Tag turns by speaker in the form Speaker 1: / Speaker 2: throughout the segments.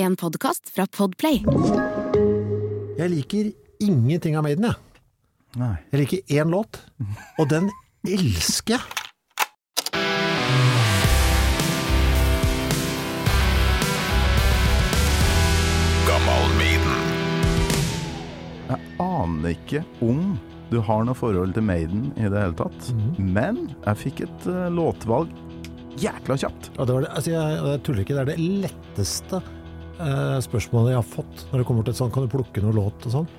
Speaker 1: En podkast fra Podplay.
Speaker 2: Jeg liker ingenting av Maiden, jeg.
Speaker 3: Nei.
Speaker 2: Jeg liker én låt, og den elsker jeg.
Speaker 3: Jeg aner ikke om du har noe forhold til Maiden i det hele tatt.
Speaker 2: Mhm.
Speaker 3: Men jeg fikk et uh, låtvalg jækla kjapt.
Speaker 2: Og det, var det, altså jeg, jeg tuller ikke, det er det letteste eh, spørsmålet jeg har fått når det kommer til et sånt Kan du plukke noe låt og sånn?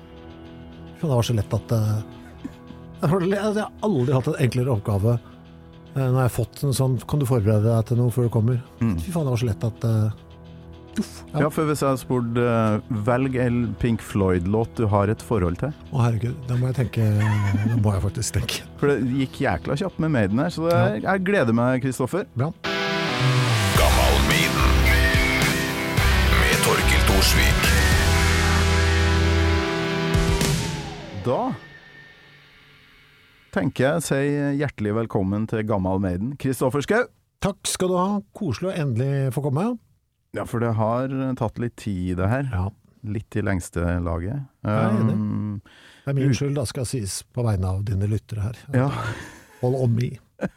Speaker 2: Det var så lett at eh, altså, Jeg har aldri hatt en enklere oppgave eh, når jeg har fått en sånn Kan du forberede deg til noe før du kommer?
Speaker 3: Mm.
Speaker 2: Fy faen, det var så lett at eh, Uff.
Speaker 3: Ja, for hvis jeg hadde spurt eh, velg en Pink Floyd-låt du har et forhold til.
Speaker 2: Å herregud, da må jeg tenke Da må jeg faktisk tenke.
Speaker 3: For det gikk jækla kjapt med Maiden her, så det, jeg gleder meg, Kristoffer.
Speaker 2: Bra.
Speaker 3: Da tenker jeg å si hjertelig velkommen til Gammal Maiden. Kristoffer Schou.
Speaker 2: Takk skal du ha. Koselig å endelig få komme.
Speaker 3: Ja, for det har tatt litt tid, det her.
Speaker 2: Ja.
Speaker 3: Litt i lengste laget. Um,
Speaker 2: Det er min skyld, da skal sies på vegne av dine lyttere her.
Speaker 3: ja,
Speaker 2: Hold on me.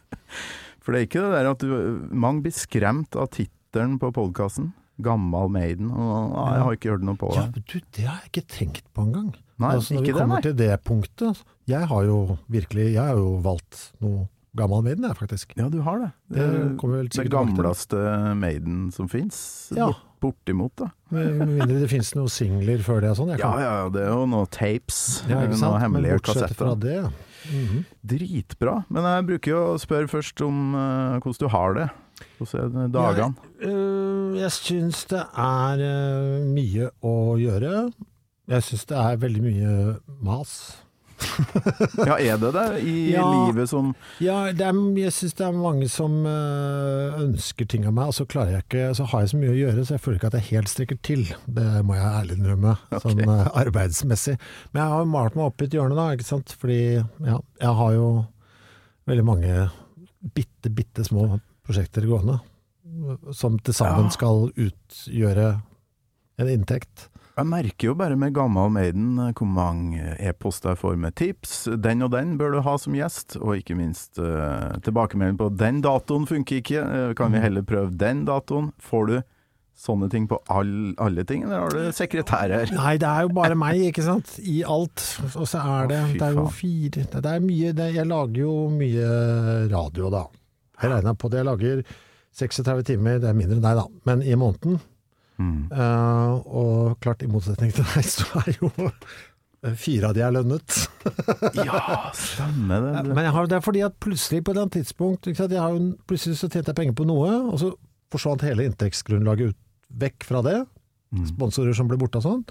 Speaker 3: for det er ikke det der at du Mange blir skremt av tittelen på podkasten. Gammal Maiden. Og ah, jeg har ikke hørt noe på
Speaker 2: Ja,
Speaker 3: det.
Speaker 2: men du, det har jeg ikke tenkt på engang.
Speaker 3: Nei,
Speaker 2: altså, når
Speaker 3: ikke
Speaker 2: vi
Speaker 3: det,
Speaker 2: kommer
Speaker 3: nei.
Speaker 2: til det punktet Jeg har jo virkelig Jeg har jo valgt noe gammel Maiden, jeg, faktisk.
Speaker 3: Ja, du har det.
Speaker 2: Det vel
Speaker 3: det gamleste Maiden som fins.
Speaker 2: Ja.
Speaker 3: Bortimot, da.
Speaker 2: Med mindre det finnes noen singler før det og sånn.
Speaker 3: Ja,
Speaker 2: kan-
Speaker 3: ja, ja, det er jo noen tapes.
Speaker 2: Ja, ikke sant?
Speaker 3: noen
Speaker 2: Men
Speaker 3: hemmelige kassetter.
Speaker 2: det -hmm.
Speaker 3: Dritbra. Men jeg bruker jo å spørre først om uh, hvordan du har det. Hvordan er dagene?
Speaker 2: Øh, jeg syns det er uh, mye å gjøre. Jeg syns det er veldig mye mas.
Speaker 3: Ja, er det det i
Speaker 2: Ja.
Speaker 3: livet som
Speaker 2: Ja, er, jeg syns det er mange som øh, ønsker ting av meg, og så klarer jeg ikke Så har jeg så mye å gjøre, så jeg føler ikke at jeg helt strekker til. Det må jeg ærlig innrømme, sånn øh, arbeidsmessig. Men jeg har jo malt meg opp i et hjørne, da, ikke sant. Fordi ja, jeg har jo veldig mange bitte, bitte små prosjekter gående. Som til sammen
Speaker 3: Ja.
Speaker 2: skal utgjøre en inntekt.
Speaker 3: Jeg merker jo bare med Gammal Maiden eh, hvor mange e-poster jeg får med tips. Den og den bør du ha som gjest, og ikke minst uh, tilbakemelding på den datoen funker ikke. eh, kan vi heller prøve den datoen? Får du sånne ting på all, alle ting, eller har du sekretær her?
Speaker 2: Nei, det er jo bare meg, ikke sant. I alt. Og så er det
Speaker 3: Å,
Speaker 2: Det er jo fire det, er mye det, Jeg lager jo mye radio, da. Jeg regner på det. Jeg lager 36 timer, det er mindre enn deg, da. Men i måneden.
Speaker 3: Mm.
Speaker 2: Eh, og klart, i motsetning til deg, så er jo fire av de er lønnet.
Speaker 3: Ja, stemmer det.
Speaker 2: Men jeg har, det er fordi at plutselig på et eller annet tidspunkt jo, Plutselig så tjente jeg penger på noe, og så forsvant hele inntektsgrunnlaget ut, vekk fra det.
Speaker 3: Mm.
Speaker 2: Sponsorer som ble borte og sånn.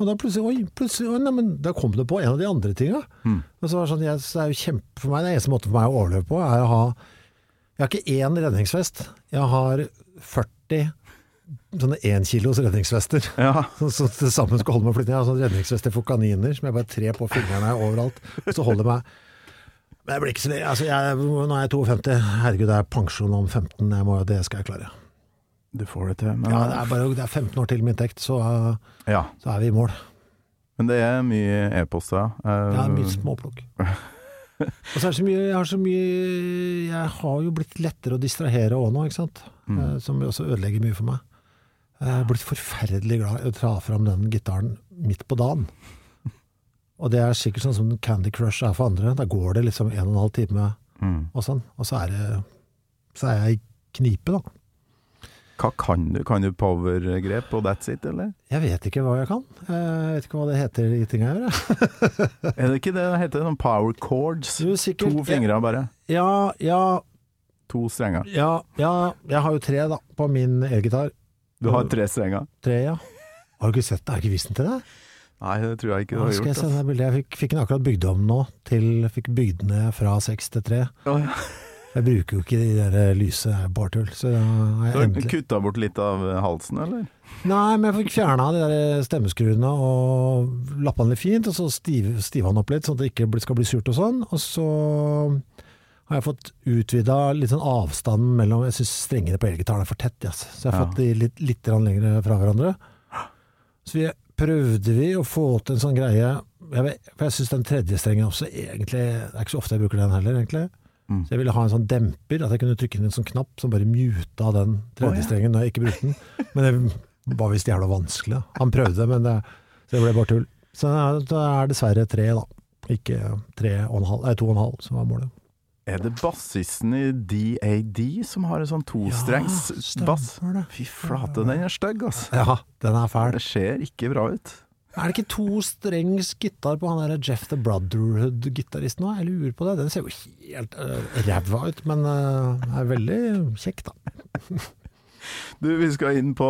Speaker 2: Og da plutselig, oi, plutselig oi, nei, men da kom det på en av de andre tinga.
Speaker 3: Mm.
Speaker 2: Og så var det sånn, jeg, så er jo kjempe for meg, det eneste måten for meg å overleve på, er å ha Jeg har ikke én redningsvest. Jeg har 40 sånne énkilos redningsvester.
Speaker 3: Ja,
Speaker 2: Som som til sammen skal holde meg flytende. Jeg har sånne redningsvester for kaniner som jeg bare trer på fingrene overalt. Og så holder meg Men jeg blir ikke så. Altså, jeg, nå er jeg 52. Herregud, det er pensjon om 15. Jeg må, det skal jeg klare.
Speaker 3: du får det til. Men,
Speaker 2: Ja, det er bare det er 15 år til med inntekt, så,
Speaker 3: ja,
Speaker 2: så er vi i mål.
Speaker 3: men det er mye e-poster. ja.
Speaker 2: Det er mye småplukk. Og så er det så mye Jeg har så mye Jeg har jo blitt lettere å distrahere òg nå, ikke sant.
Speaker 3: Mm.
Speaker 2: Eh, Som også ødelegger mye for meg. Jeg er blitt forferdelig glad i å ta fram den gitaren midt på dagen. Og det er sikkert sånn som Candy Crush er for andre. Da går det liksom en og en halv time
Speaker 3: Mm.
Speaker 2: og sånn. Og så er, det, så er jeg i knipe, da.
Speaker 3: Hva kan du? Kan du powergrep og that's it, eller?
Speaker 2: Jeg vet ikke hva jeg kan. Jeg vet ikke hva det heter, i tinga jeg gjør.
Speaker 3: Er det ikke det det heter? Sånn power chords?
Speaker 2: Jo.
Speaker 3: To fingre bare.
Speaker 2: Ja, ja,
Speaker 3: To strenger.
Speaker 2: ja, ja. Jeg har jo tre, da, på min elgitar.
Speaker 3: Du har tre strenger?
Speaker 2: Tre, ja. Har du ikke sett det? Har jeg ikke vist den til deg?
Speaker 3: Nei, det tror jeg ikke du har
Speaker 2: skal jeg
Speaker 3: se
Speaker 2: sende deg bildet. Jeg fikk, fikk den akkurat bygd om nå. Til, fikk bygd ned fra seks til tre.
Speaker 3: Oh, ja.
Speaker 2: Jeg bruker jo ikke de der eh, lyse, det er bare tull. Så da har
Speaker 3: Du
Speaker 2: jeg
Speaker 3: har
Speaker 2: endelig
Speaker 3: kutta bort litt av halsen, eller?
Speaker 2: Nei, men jeg fikk fjerna de der stemmeskruene og lappa den litt fint, og så stiv, stiva den opp litt, sånn at det ikke skal bli surt og sånn. Og så har jeg fått utvida litt sånn avstanden mellom Jeg syns strengene på elgitaren er for tett, yes. så jeg har
Speaker 3: Ja.
Speaker 2: fått de litt, litt lenger fra hverandre. Så vi prøvde vi å få til en sånn greie jeg vet, For jeg syns den tredje strengen også egentlig Det er ikke så ofte jeg bruker den heller, egentlig.
Speaker 3: Mm.
Speaker 2: Så jeg ville ha en sånn demper, at jeg kunne trykke inn en sånn knapp som bare muta den tredje
Speaker 3: ja.
Speaker 2: strengen når jeg ikke brukte den. Men det var visst jævla vanskelig. Han prøvde, men det, så det ble bare tull. Så det er dessverre tre, da. Ikke tre og en halv, nei, to og en halv som var målet.
Speaker 3: Er det bassisten i DAD som har en sånn tostrengs
Speaker 2: Ja,
Speaker 3: bass? Fy flate, den er stygg, altså.
Speaker 2: Ja, den er fæl.
Speaker 3: Det ser ikke bra ut.
Speaker 2: Er det ikke tostrengs gitar på han der Jeff the Brotherhood-gitaristen nå? Jeg lurer på det. Den ser jo helt uh, ræva ut, men uh, er veldig kjekk, da.
Speaker 3: Du, vi skal inn på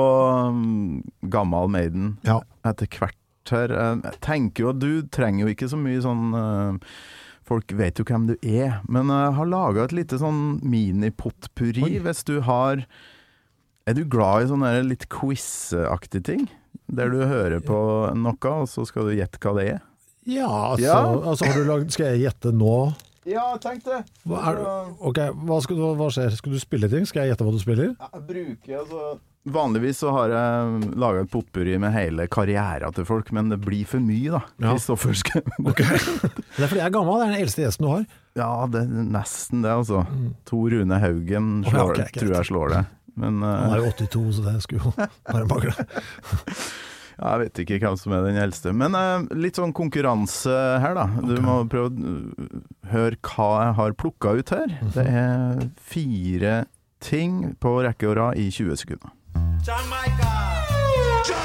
Speaker 3: um, gammal Maiden
Speaker 2: Ja.
Speaker 3: etter hvert her. Eh, Jeg tenker jo at du trenger jo ikke så mye sånn eh, Folk vet jo hvem du er, men jeg har laga et lite sånn minipotpurri hvis du har Er du glad i sånne litt quiz-aktige ting? Der du hører på noe, og så skal du gjette hva det er?
Speaker 2: Ja, altså,
Speaker 3: Ja.
Speaker 2: altså har du lagd Skal jeg gjette nå?
Speaker 3: Ja, tenk det.
Speaker 2: Hva, er, ok, hva, skal, du- hva skjer? Skal du spille ting? Skal jeg gjette hva du spiller?
Speaker 3: Jeg bruker altså Vanligvis så har jeg laga et potpurri med hele karriera til folk, men det blir for mye, da.
Speaker 2: Ja.
Speaker 3: Kristoffer okay.
Speaker 2: Det er fordi jeg er gammel, det er den eldste gjesten du har.
Speaker 3: Ja, det er nesten det, altså. Tor Rune Haugen slår,
Speaker 2: ok, okay,
Speaker 3: tror jeg slår det. Men
Speaker 2: Han
Speaker 3: eh,
Speaker 2: er jo 82, så det skulle jo bare mangle.
Speaker 3: ja, jeg vet ikke hvem som er den eldste. Men uh, litt sånn konkurranse her, da. Du må prøve å uh, høre hva jeg har plukka ut her.
Speaker 2: Mhm.
Speaker 3: Det er fire ting på rekke og rad i 20 sekunder.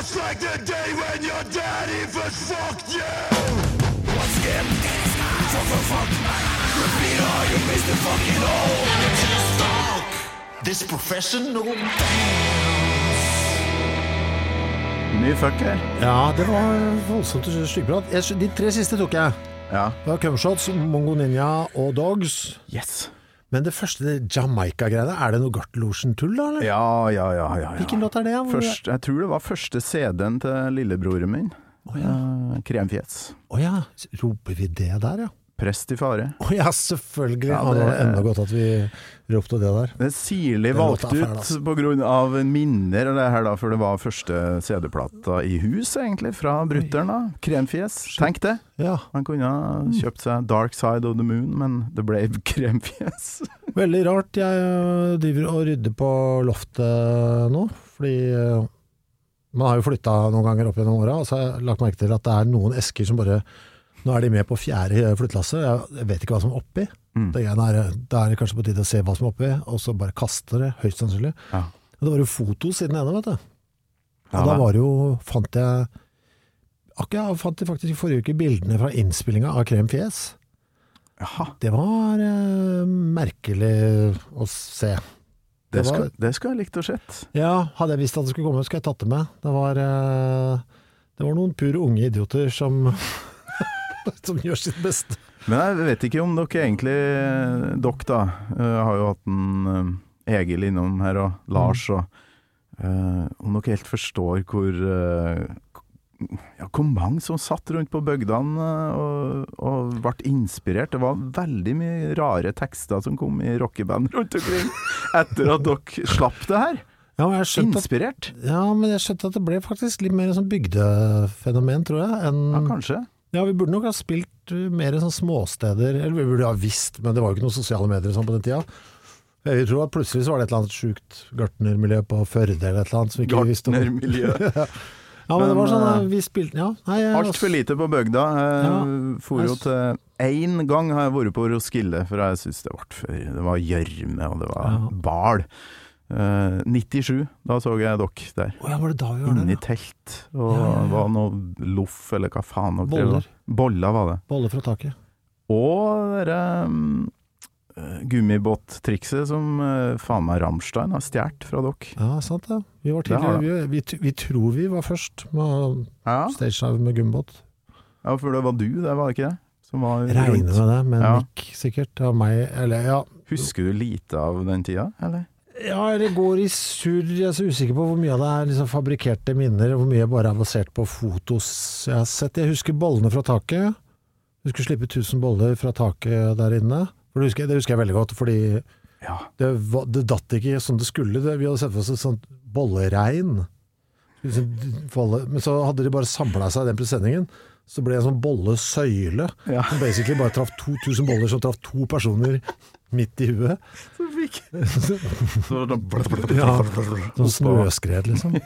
Speaker 4: Just like the day when your daddy first fucked you. Once again, fuck, fuck, fuck. Repeat all you missed the fucking hole. Just fuck. This professional
Speaker 3: Mye fuck her.
Speaker 2: Ja, det var voldsomt styggprat. De tre siste tok jeg.
Speaker 3: Ja.
Speaker 2: Det var Cumshots, Mongo Ninja og Dogs.
Speaker 3: Yes.
Speaker 2: Men det første Jamaica-greiene, er det noe Gartlosjen-tull da, eller?
Speaker 3: Ja, ja, ja. ja,
Speaker 2: Hvilken låt er det?
Speaker 3: Først, jeg tror det var første CD-en til lillebroren min.
Speaker 2: Oh, ja.
Speaker 3: Eh, Kremfjes.
Speaker 2: Å ja, roper vi det der, ja?
Speaker 3: Prest i fare.
Speaker 2: Å ja, selvfølgelig.
Speaker 3: Ja,
Speaker 2: det
Speaker 3: det-
Speaker 2: enda godt at vi ropte det der.
Speaker 3: Det er sirlig valgt ut
Speaker 2: pga.
Speaker 3: på grunn av minner, og det her da, for det var første CD-plata i hus, egentlig, fra brutter'n. Kremfjes. Tenk det!
Speaker 2: Ja,
Speaker 3: Han kunne ha kjøpt seg Dark Side of the Moon, men det ble kremfjes.
Speaker 2: veldig rart. Jeg øh, driver og rydder på loftet nå, fordi øh, man har jo flytta noen ganger opp gjennom åra, og så har jeg lagt merke til at det er noen esker som bare Nå er de med på fjerde flyttelasse. jeg vet ikke hva som er oppi.
Speaker 3: Mm.
Speaker 2: Det er, da er det kanskje på tide å se hva som er oppi, og så bare kaste det, høyst sannsynlig.
Speaker 3: Ja.
Speaker 2: Og det var jo fotos i den ene, vet du.
Speaker 3: Ja,
Speaker 2: Og da var det jo, fant jeg Akkurat fant jeg faktisk i forrige uke bildene fra innspillinga av Krem Fjes.
Speaker 3: Jaha,
Speaker 2: Det var eh, merkelig å se.
Speaker 3: det,
Speaker 2: Det var-
Speaker 3: skal, det skulle jeg likt å sett.
Speaker 2: Ja, hadde jeg visst at det skulle komme, skulle jeg tatt det med. Det var, eh, det var noen pure unge idioter som, som gjør sitt beste.
Speaker 3: Men jeg vet ikke om dere egentlig Dere, da. eh, har jo hatt en eh, Egil innom her, og Lars, og uh, Om dere helt forstår hvor uh, ja, hvor mange som satt rundt på bygdene og, og ble inspirert. Det var veldig mye rare tekster som kom i rockeband rundt omkring etter at dere slapp det her.
Speaker 2: Ja, skjønte at,
Speaker 3: Inspirert?
Speaker 2: ja, men jeg skjønte at det ble faktisk litt mer sånn bygdefenomen, tror jeg. Enn,
Speaker 3: Ja, kanskje.
Speaker 2: Ja, vi burde nok ha spilt uh, mer sånn småsteder, eller vi burde ha visst, men det var jo ikke noen sosiale medier sånn på den tida. Jeg tror at plutselig så var det et eller annet sjukt gartnermiljø på Førde eller et eller annet.
Speaker 3: Gartnermiljø.
Speaker 2: Ja, men, det var sånn,
Speaker 3: eh,
Speaker 2: uh, vi spilte, ja. Nei,
Speaker 3: Altfor lite på bygda.
Speaker 2: Ja.
Speaker 3: for jo til Én gang har jeg vært på Roskilde, for jeg syns det ble for Det var gjørme, og det var
Speaker 2: Ja.
Speaker 3: bal. Eh, 97, da så jeg dere der.
Speaker 2: Oh, ja, var det da vi var
Speaker 3: Inni
Speaker 2: der? Ja.
Speaker 3: telt. Og
Speaker 2: Ja, ja,
Speaker 3: var noe loff, eller hva faen dere
Speaker 2: Boller.
Speaker 3: Boller var det.
Speaker 2: Boller fra taket.
Speaker 3: Og det um, gummibåttrikset som uh, faen meg Ramstein har stjålet fra dere.
Speaker 2: Ja, sant det. Vi var tidligere, vi, vi, vi tror vi var først med
Speaker 3: Ja.
Speaker 2: stagedive med gummibåt.
Speaker 3: ja, for det var du, det var ikke det? Som var
Speaker 2: Regner med det, men en
Speaker 3: Ja.
Speaker 2: mikk sikkert. Av meg, eller ja.
Speaker 3: Husker du lite av den tida, eller?
Speaker 2: Ja, eller går i surr. Jeg er så usikker på hvor mye av det er liksom fabrikkerte minner, og hvor mye bare er basert på fotos jeg har sett. Jeg husker bollene fra taket. Du skulle slippe 1000 boller fra taket der inne. For det husker, jeg, det husker jeg veldig godt, fordi
Speaker 3: Ja.
Speaker 2: det, det datt ikke som det skulle. Det, vi hadde sett for oss et sånt bolleregn. Liksom, Men så hadde de bare samla seg i den presenningen. Så ble det en sånn bollesøyle.
Speaker 3: Ja.
Speaker 2: Som basically bare traff 2000 boller som traff to personer midt i huet.
Speaker 3: Som fikk
Speaker 2: Ja, Sånn snøskred, liksom.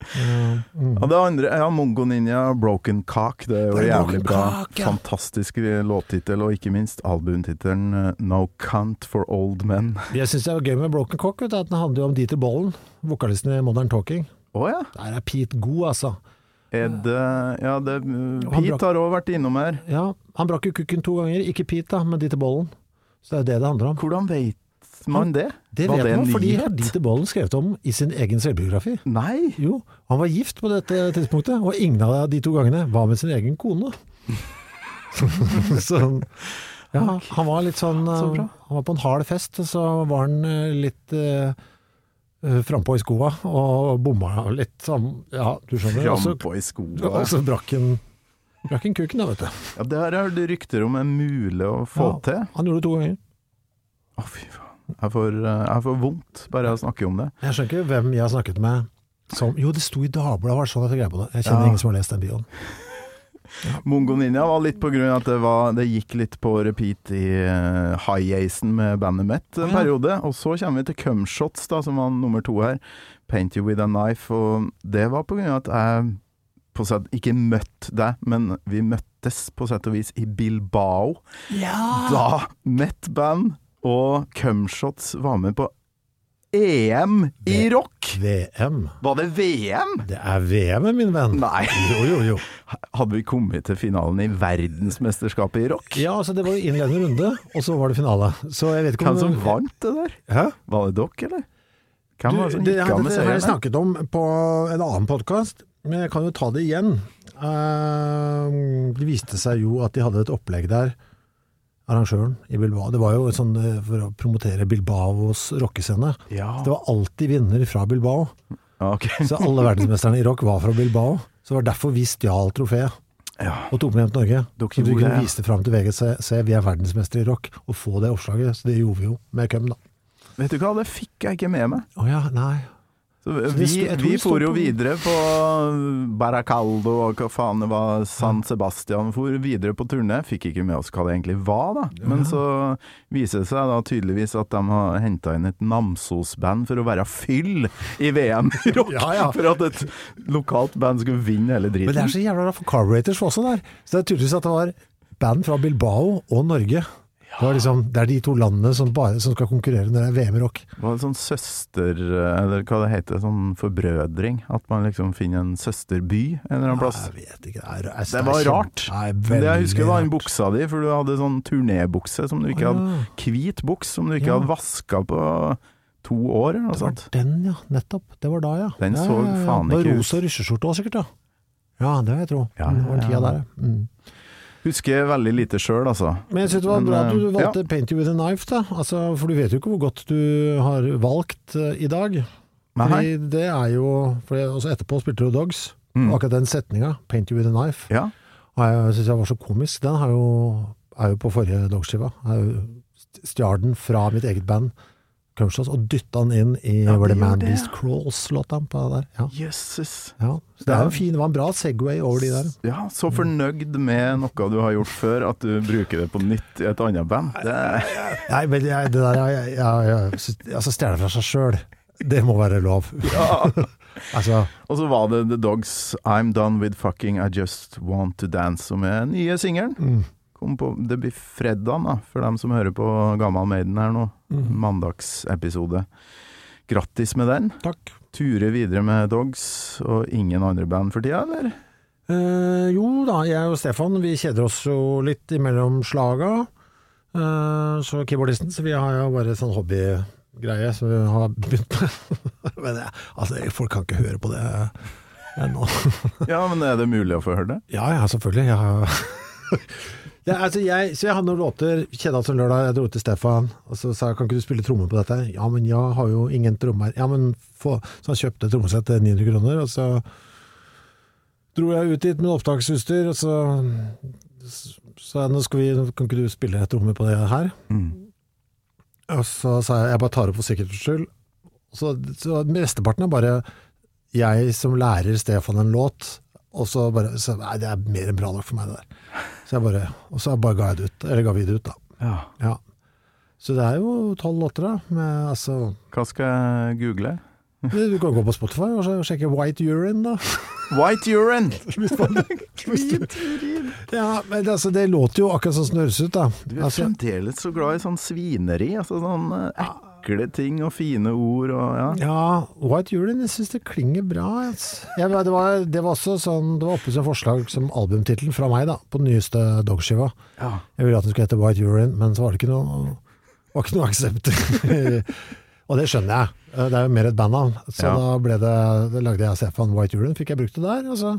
Speaker 2: Ja, mm.
Speaker 3: Ja, det andre ja, Mongo Ninja, Broken Cock. Det er jo
Speaker 2: Det er
Speaker 3: jævlig bra.
Speaker 2: Cock, ja.
Speaker 3: Fantastisk låttittel, og ikke minst albumtittelen eh, No Cunt for Old Men.
Speaker 2: Jeg syns det var gøy med Broken Cock, vet du, at den handler jo om Dieter Bollen, vokalisten i Modern Talking.
Speaker 3: Oh, ja.
Speaker 2: Der er Pete god, altså.
Speaker 3: Det Ja, det Pete
Speaker 2: brak,
Speaker 3: har òg vært innom her.
Speaker 2: Ja, Han brakk jo kukken to ganger, ikke Pete, da, men Dieter Bollen. Så det er det det handler om.
Speaker 3: Hvordan vet man det?
Speaker 2: Det vet
Speaker 3: det
Speaker 2: man, fordi Dieter Bollen skrevet om i sin egen selvbiografi.
Speaker 3: Nei!
Speaker 2: Jo, han var gift på dette tidspunktet, og ingen av de to gangene var med sin egen kone. så ja, han var litt sånn
Speaker 3: Så.
Speaker 2: Han var på en hard fest, så var han eh, litt uh, frampå i skoa og bomma litt sånn, ja, du skjønner.
Speaker 3: Frampå i skoa.
Speaker 2: Og så brakk han Brakk han kuken, da, vet du.
Speaker 3: Ja, det har jeg hørt rykter om er mulig å få
Speaker 2: Ja.
Speaker 3: til.
Speaker 2: Han gjorde det to ganger.
Speaker 3: Å, fy faen. Jeg får, eh, jeg får vondt bare jeg å snakke om det.
Speaker 2: Jeg skjønner ikke hvem jeg har snakket med som Jo, det sto i Dagbladet, var det sånn at jeg greie på det. Jeg kjenner
Speaker 3: Ja.
Speaker 2: ingen som har lest den bioen.
Speaker 3: Mongo Ninja var litt på grunn av at det, var, det gikk litt på repeat i uh, high-acen med bandet mitt en
Speaker 2: Ja.
Speaker 3: periode. Og så kommer vi til Cumshots, da, som var nummer to her. Paint You With A Knife. Og det var på grunn av at jeg sett, ikke møtt deg, men vi møttes på sett og vis i Bilbao. Da Met-band og Cumshots var med på EM i
Speaker 2: v
Speaker 3: rock!
Speaker 2: VM.
Speaker 3: Var det VM?
Speaker 2: Det er VM, min venn.
Speaker 3: Nei.
Speaker 2: Jo, jo, jo.
Speaker 3: Hadde vi kommet til finalen i verdensmesterskapet i rock?
Speaker 2: Ja, altså det var jo innledende runde, og så var det finale. Så jeg vet ikke om
Speaker 3: Hvem som vant det der?
Speaker 2: Hæ?
Speaker 3: Var det dere, eller? Hvem var det som
Speaker 2: det,
Speaker 3: gikk av med
Speaker 2: det har jeg snakket om på en annen podkast, men jeg kan jo ta det igjen. Eh, det viste seg jo at de hadde et opplegg der, arrangøren i Bilbao. Det var jo sånn eh, for å promotere Bilbaos rockescene.
Speaker 3: Ja.
Speaker 2: Det var alltid vinner fra Bilbao,
Speaker 3: Okay.
Speaker 2: så alle verdensmesterne i rock var fra Bilbao. Så det var derfor vi stjal trofeet
Speaker 3: Ja.
Speaker 2: og tok med hjem til Norge.
Speaker 3: Dere
Speaker 2: så vi kunne vise det fram til VGC, se vi er verdensmestere i rock, og få det oppslaget. Så det gjorde vi jo med køm, da.
Speaker 3: Vet du hva, det fikk jeg ikke med meg.
Speaker 2: Å ja, nei.
Speaker 3: Så vi, vi for jo videre på Baracaldo og hva faen det var, San Sebastian. For videre på turné. Fikk ikke med oss hva det egentlig var, da. Men så viser det seg da tydeligvis at de har henta inn et Namsos-band for å være fyll i VM i rock.
Speaker 2: Ja, ja.
Speaker 3: For at et lokalt band skulle vinne hele driten.
Speaker 2: Men det er så jævla bra, for Carburetors var også der. Så det er tydeligvis at det var band fra Bilbao og Norge. Det, var liksom, det er de to landene som, bare, som skal konkurrere når det er VM i rock.
Speaker 3: Var en sånn søster... Eller hva det heter, sånn forbrødring? At man liksom finner en søsterby en eller annen plass?
Speaker 2: Jeg vet ikke. Det, er,
Speaker 3: Det var rart.
Speaker 2: Nei,
Speaker 3: det jeg husker var den buksa di, for du hadde sånn turnébukse som du ikke hadde
Speaker 2: ja.
Speaker 3: Hvit buks som du ikke
Speaker 2: Ja.
Speaker 3: hadde vaska på to år, eller noe
Speaker 2: Det var
Speaker 3: sånt.
Speaker 2: den, ja. Nettopp. Det var da, ja.
Speaker 3: Den så
Speaker 2: ja, ja.
Speaker 3: faen
Speaker 2: Det var
Speaker 3: ikke ut.
Speaker 2: Rosa russeskjorte òg, sikkert. Ja. ja, det vil jeg tro.
Speaker 3: Ja,
Speaker 2: Mm, det var den
Speaker 3: ja,
Speaker 2: tida
Speaker 3: ja.
Speaker 2: der, ja. Mm.
Speaker 3: Husker veldig lite sjøl, altså.
Speaker 2: Men jeg synes det var bra at du
Speaker 3: valgte
Speaker 2: valgte 'Paint You With A Knife', da. Altså, for du vet jo ikke hvor godt du har valgt eh, i dag. Fordi det er jo for Etterpå spilte du Dogs.
Speaker 3: Mm.
Speaker 2: Akkurat den setninga, 'Paint You With A Knife',
Speaker 3: Ja.
Speaker 2: og jeg syns jeg var så komisk. Den har jo, er jo på forrige Dogs-skiva. Stjal den fra mitt eget band, Cumshots, og dytta han inn i
Speaker 3: Ja,
Speaker 2: Where the Man Beast
Speaker 3: ja.
Speaker 2: Crawls-låta på det der. Ja.
Speaker 3: Jøsses.
Speaker 2: ja. Så det er jo fin, det var en bra Segway over de der.
Speaker 3: Ja, så fornøyd med noe du har gjort før, at du bruker det på nytt i et annet band. Det,
Speaker 2: Nei, men jeg, det der jeg, jeg, jeg, Altså, stjele fra seg sjøl, det må være lov. altså,
Speaker 3: og så var det The Dogs' I'm Done With Fucking I Just Want To Dance, som er den nye singelen.
Speaker 2: mm.
Speaker 3: Kom på, det blir fredag, da, for dem som hører på Gammal Maiden her nå.
Speaker 2: Mm.
Speaker 3: Mandagsepisode. Grattis med den.
Speaker 2: Takk.
Speaker 3: Ture videre med Dogs, og ingen andre band for tida, eller?
Speaker 2: Eh, jo da, jeg og Stefan vi kjeder oss jo litt imellom slaga. Eh, så keyboardisten, så vi har jo bare sånn hobbygreie som vi har begynt med. Men jeg, altså, folk kan ikke høre på det ennå.
Speaker 3: Ja, men er det mulig å få høre det?
Speaker 2: Ja, ja, selvfølgelig. Jeg har ja, altså jeg, så jeg hadde noen låter, kjeda som lørdag, jeg dro til Stefan, og så sa jeg kan ikke du spille trommer på dette? Ja, men jeg har jo ingen trommer. Ja, men få Så han kjøpte trommesett til 900 kroner, og så dro jeg ut dit med opptaksutstyr, og så sa jeg nå skal vi, kan ikke du spille et nummer på det her?
Speaker 3: Mm.
Speaker 2: Og så sa jeg jeg bare tar opp for sikkerhets skyld. Så, så mesteparten er bare jeg som lærer Stefan en låt, og så bare så, Nei, det er mer enn bra nok for meg, det der. Så jeg bare, og så bare ga jeg det ut. Eller ga vi det ut, da.
Speaker 3: Ja.
Speaker 2: Ja. Så det er jo tolv låter, da. Med, altså,
Speaker 3: Hva skal jeg google?
Speaker 2: du kan gå på Spotify og sjekke White Urine, da.
Speaker 3: White urine!
Speaker 2: Hvit urin. Ja, men altså, det låter jo akkurat sånn som det høres ut, da.
Speaker 3: Du er
Speaker 2: Altså,
Speaker 3: fremdeles så glad i sånn svineri. Altså sånn eh, ekle ting og fine ord og ja.
Speaker 2: ja, White Urine, jeg syns det klinger bra. Altså. Jeg, det, var, det var også sånn Det var oppe som forslag som albumtittel fra meg, da, på den nyeste Dogskiva.
Speaker 3: ja.
Speaker 2: Jeg ville at den skulle hete White Urine, men så var det ikke noe, var ikke noe aksept. og det skjønner jeg. Det er jo mer et bandnavn. Så
Speaker 3: Ja.
Speaker 2: da ble det, da lagde jeg Stefan White Urine, fikk jeg brukt det der. Og så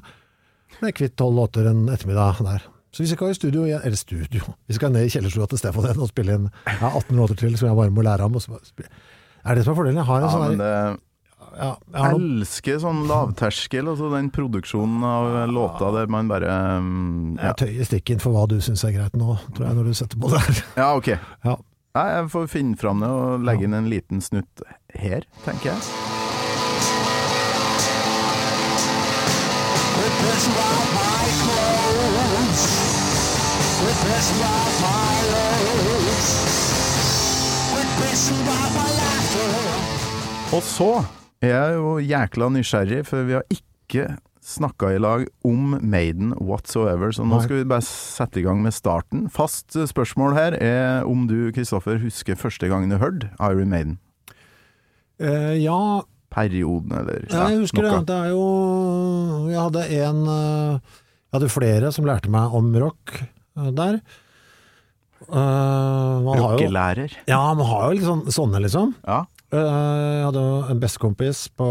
Speaker 2: ble jeg kvitt tolv låter en ettermiddag der. Så jeg skal i studio igjen, eller studio, vi skal ned i kjellerstua til Stefan igjen og spille inn ja, 18 låter til som jeg bare må lære ham. Er det som er fordelen? Jeg har en
Speaker 3: ja
Speaker 2: sånn her ja, jeg har
Speaker 3: elsker sånn lavterskel, altså den produksjonen av låta der man bare mm, ja.
Speaker 2: jeg tøyer stikken for hva du syns er greit nå, tror jeg, når du setter på det her.
Speaker 3: ja, ok.
Speaker 2: Ja.
Speaker 3: Jeg får finne fram det og legge inn en liten snutt her, tenker jeg. Og så er jeg jo jækla nysgjerrig, for vi har ikke snakka i lag om Maiden whatsoever, så nå skal vi bare sette i gang med starten. Fast spørsmål her er om du, Kristoffer, husker første gangen du hørte Iron Maiden?
Speaker 2: Eh, ja,
Speaker 3: Perioden, eller
Speaker 2: Ja, jeg husker
Speaker 3: noe.
Speaker 2: det. Det er jo Jeg hadde en eh, Jeg hadde flere som lærte meg om rock eh, der. Uh, jo
Speaker 3: Rockelærer.
Speaker 2: Ja, man har jo sånn, sånne, liksom.
Speaker 3: Ja.
Speaker 2: Uh, jeg hadde jo en bestekompis på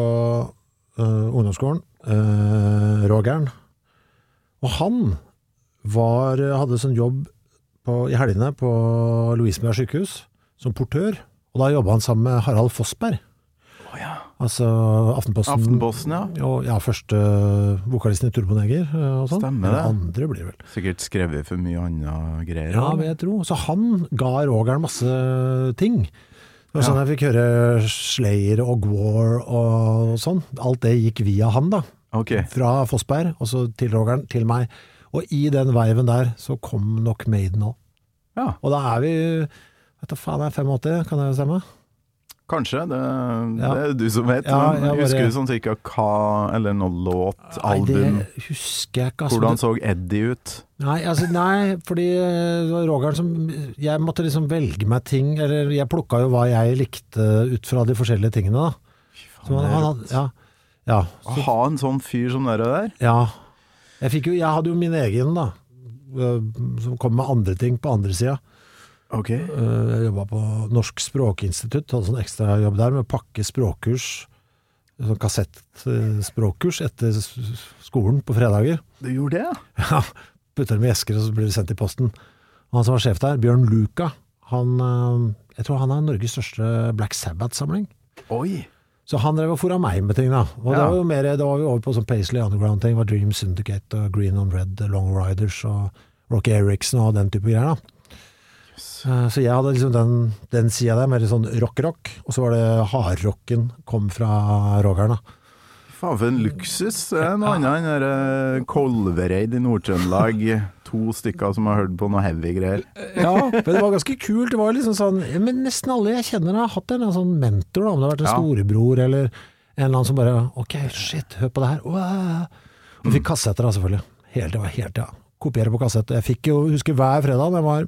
Speaker 2: uh, ungdomsskolen, uh, Rogern. Og han var, hadde sånn jobb på, i helgene på Lovisenberg sykehus som portør. Og da jobba han sammen med Harald Fossberg.
Speaker 3: Oh, ja.
Speaker 2: Altså Aftenposten.
Speaker 3: Aftenposten, ja.
Speaker 2: Og ja, første vokalisten i Turboneger eh, og sånn.
Speaker 3: Stemmer det.
Speaker 2: andre blir vel.
Speaker 3: Sikkert skrevet for mye annet greier.
Speaker 2: Ja, vil jeg tro. Så han ga Rogeren masse ting. Det var sånn jeg fikk høre Slayer og Gwar og sånn. Alt det gikk via han, da.
Speaker 3: Ok.
Speaker 2: Fra Fossberg, og så til Rogeren, til meg. Og i den veiven der så kom nok Maiden òg.
Speaker 3: Ja,
Speaker 2: Og da er vi Vet du faen, jeg er 85, kan det stemme?
Speaker 3: Kanskje. Det,
Speaker 2: Ja.
Speaker 3: det er du som vet.
Speaker 2: Ja,
Speaker 3: men
Speaker 2: bare-
Speaker 3: Husker du sånn cirka hva, eller noe låt,
Speaker 2: Nei,
Speaker 3: album?
Speaker 2: det husker jeg ikke. altså.
Speaker 3: Hvordan så Eddie ut?
Speaker 2: Nei, altså, nei, fordi eh, det var Roger som Jeg måtte liksom velge meg ting, eller jeg plukka jo hva jeg likte ut fra de forskjellige tingene, da. Så han, han ja, ja,
Speaker 3: Å ha en sånn fyr som dere der?
Speaker 2: ja. Jeg, jo, jeg hadde jo min egen, da. eh, Som kom med andre ting på andre sida.
Speaker 3: Ok.
Speaker 2: Jeg jobba på Norsk språkinstitutt, hadde sånn ekstrajobb der med å pakke språkkurs. Sånn kassettspråkkurs etter skolen på fredager.
Speaker 3: Du gjorde det, ja?
Speaker 2: Ja, putter dem i esker og så blir de sendt i posten. Og han som var sjef der, Bjørn Luca, han, øh, jeg tror han har Norges største Black Sabbath-samling.
Speaker 3: Oi.
Speaker 2: Så han drev og fora meg med ting da. Og det var jo mer, da var vi over på sånn Paisley Underground-ting, var Dream Syndicate og Green on Red, Long Riders og Rocky Eriksen og den type greier da. Eh, Så jeg hadde liksom den, den sida der, mer sånn rock-rock, og så var det hardrocken kom fra Roger'n, da.
Speaker 3: Faen for en luksus. Er noe annet enn eh, Kolvereid i Nord-Trøndelag. To stykker som har hørt på noe heavy greier.
Speaker 2: Ja, men det var ganske kult. Det var liksom sånn Men nesten alle jeg kjenner har hatt en sånn mentor, da, om det har vært en
Speaker 3: Ja.
Speaker 2: storebror eller en eller annen som bare Ok, shit, hør på det her. Wow. Og fikk kassetter, da, selvfølgelig. Helt, det var helt, ja. Kopiere på kassett. Jeg fikk jo, husker hver fredag da jeg var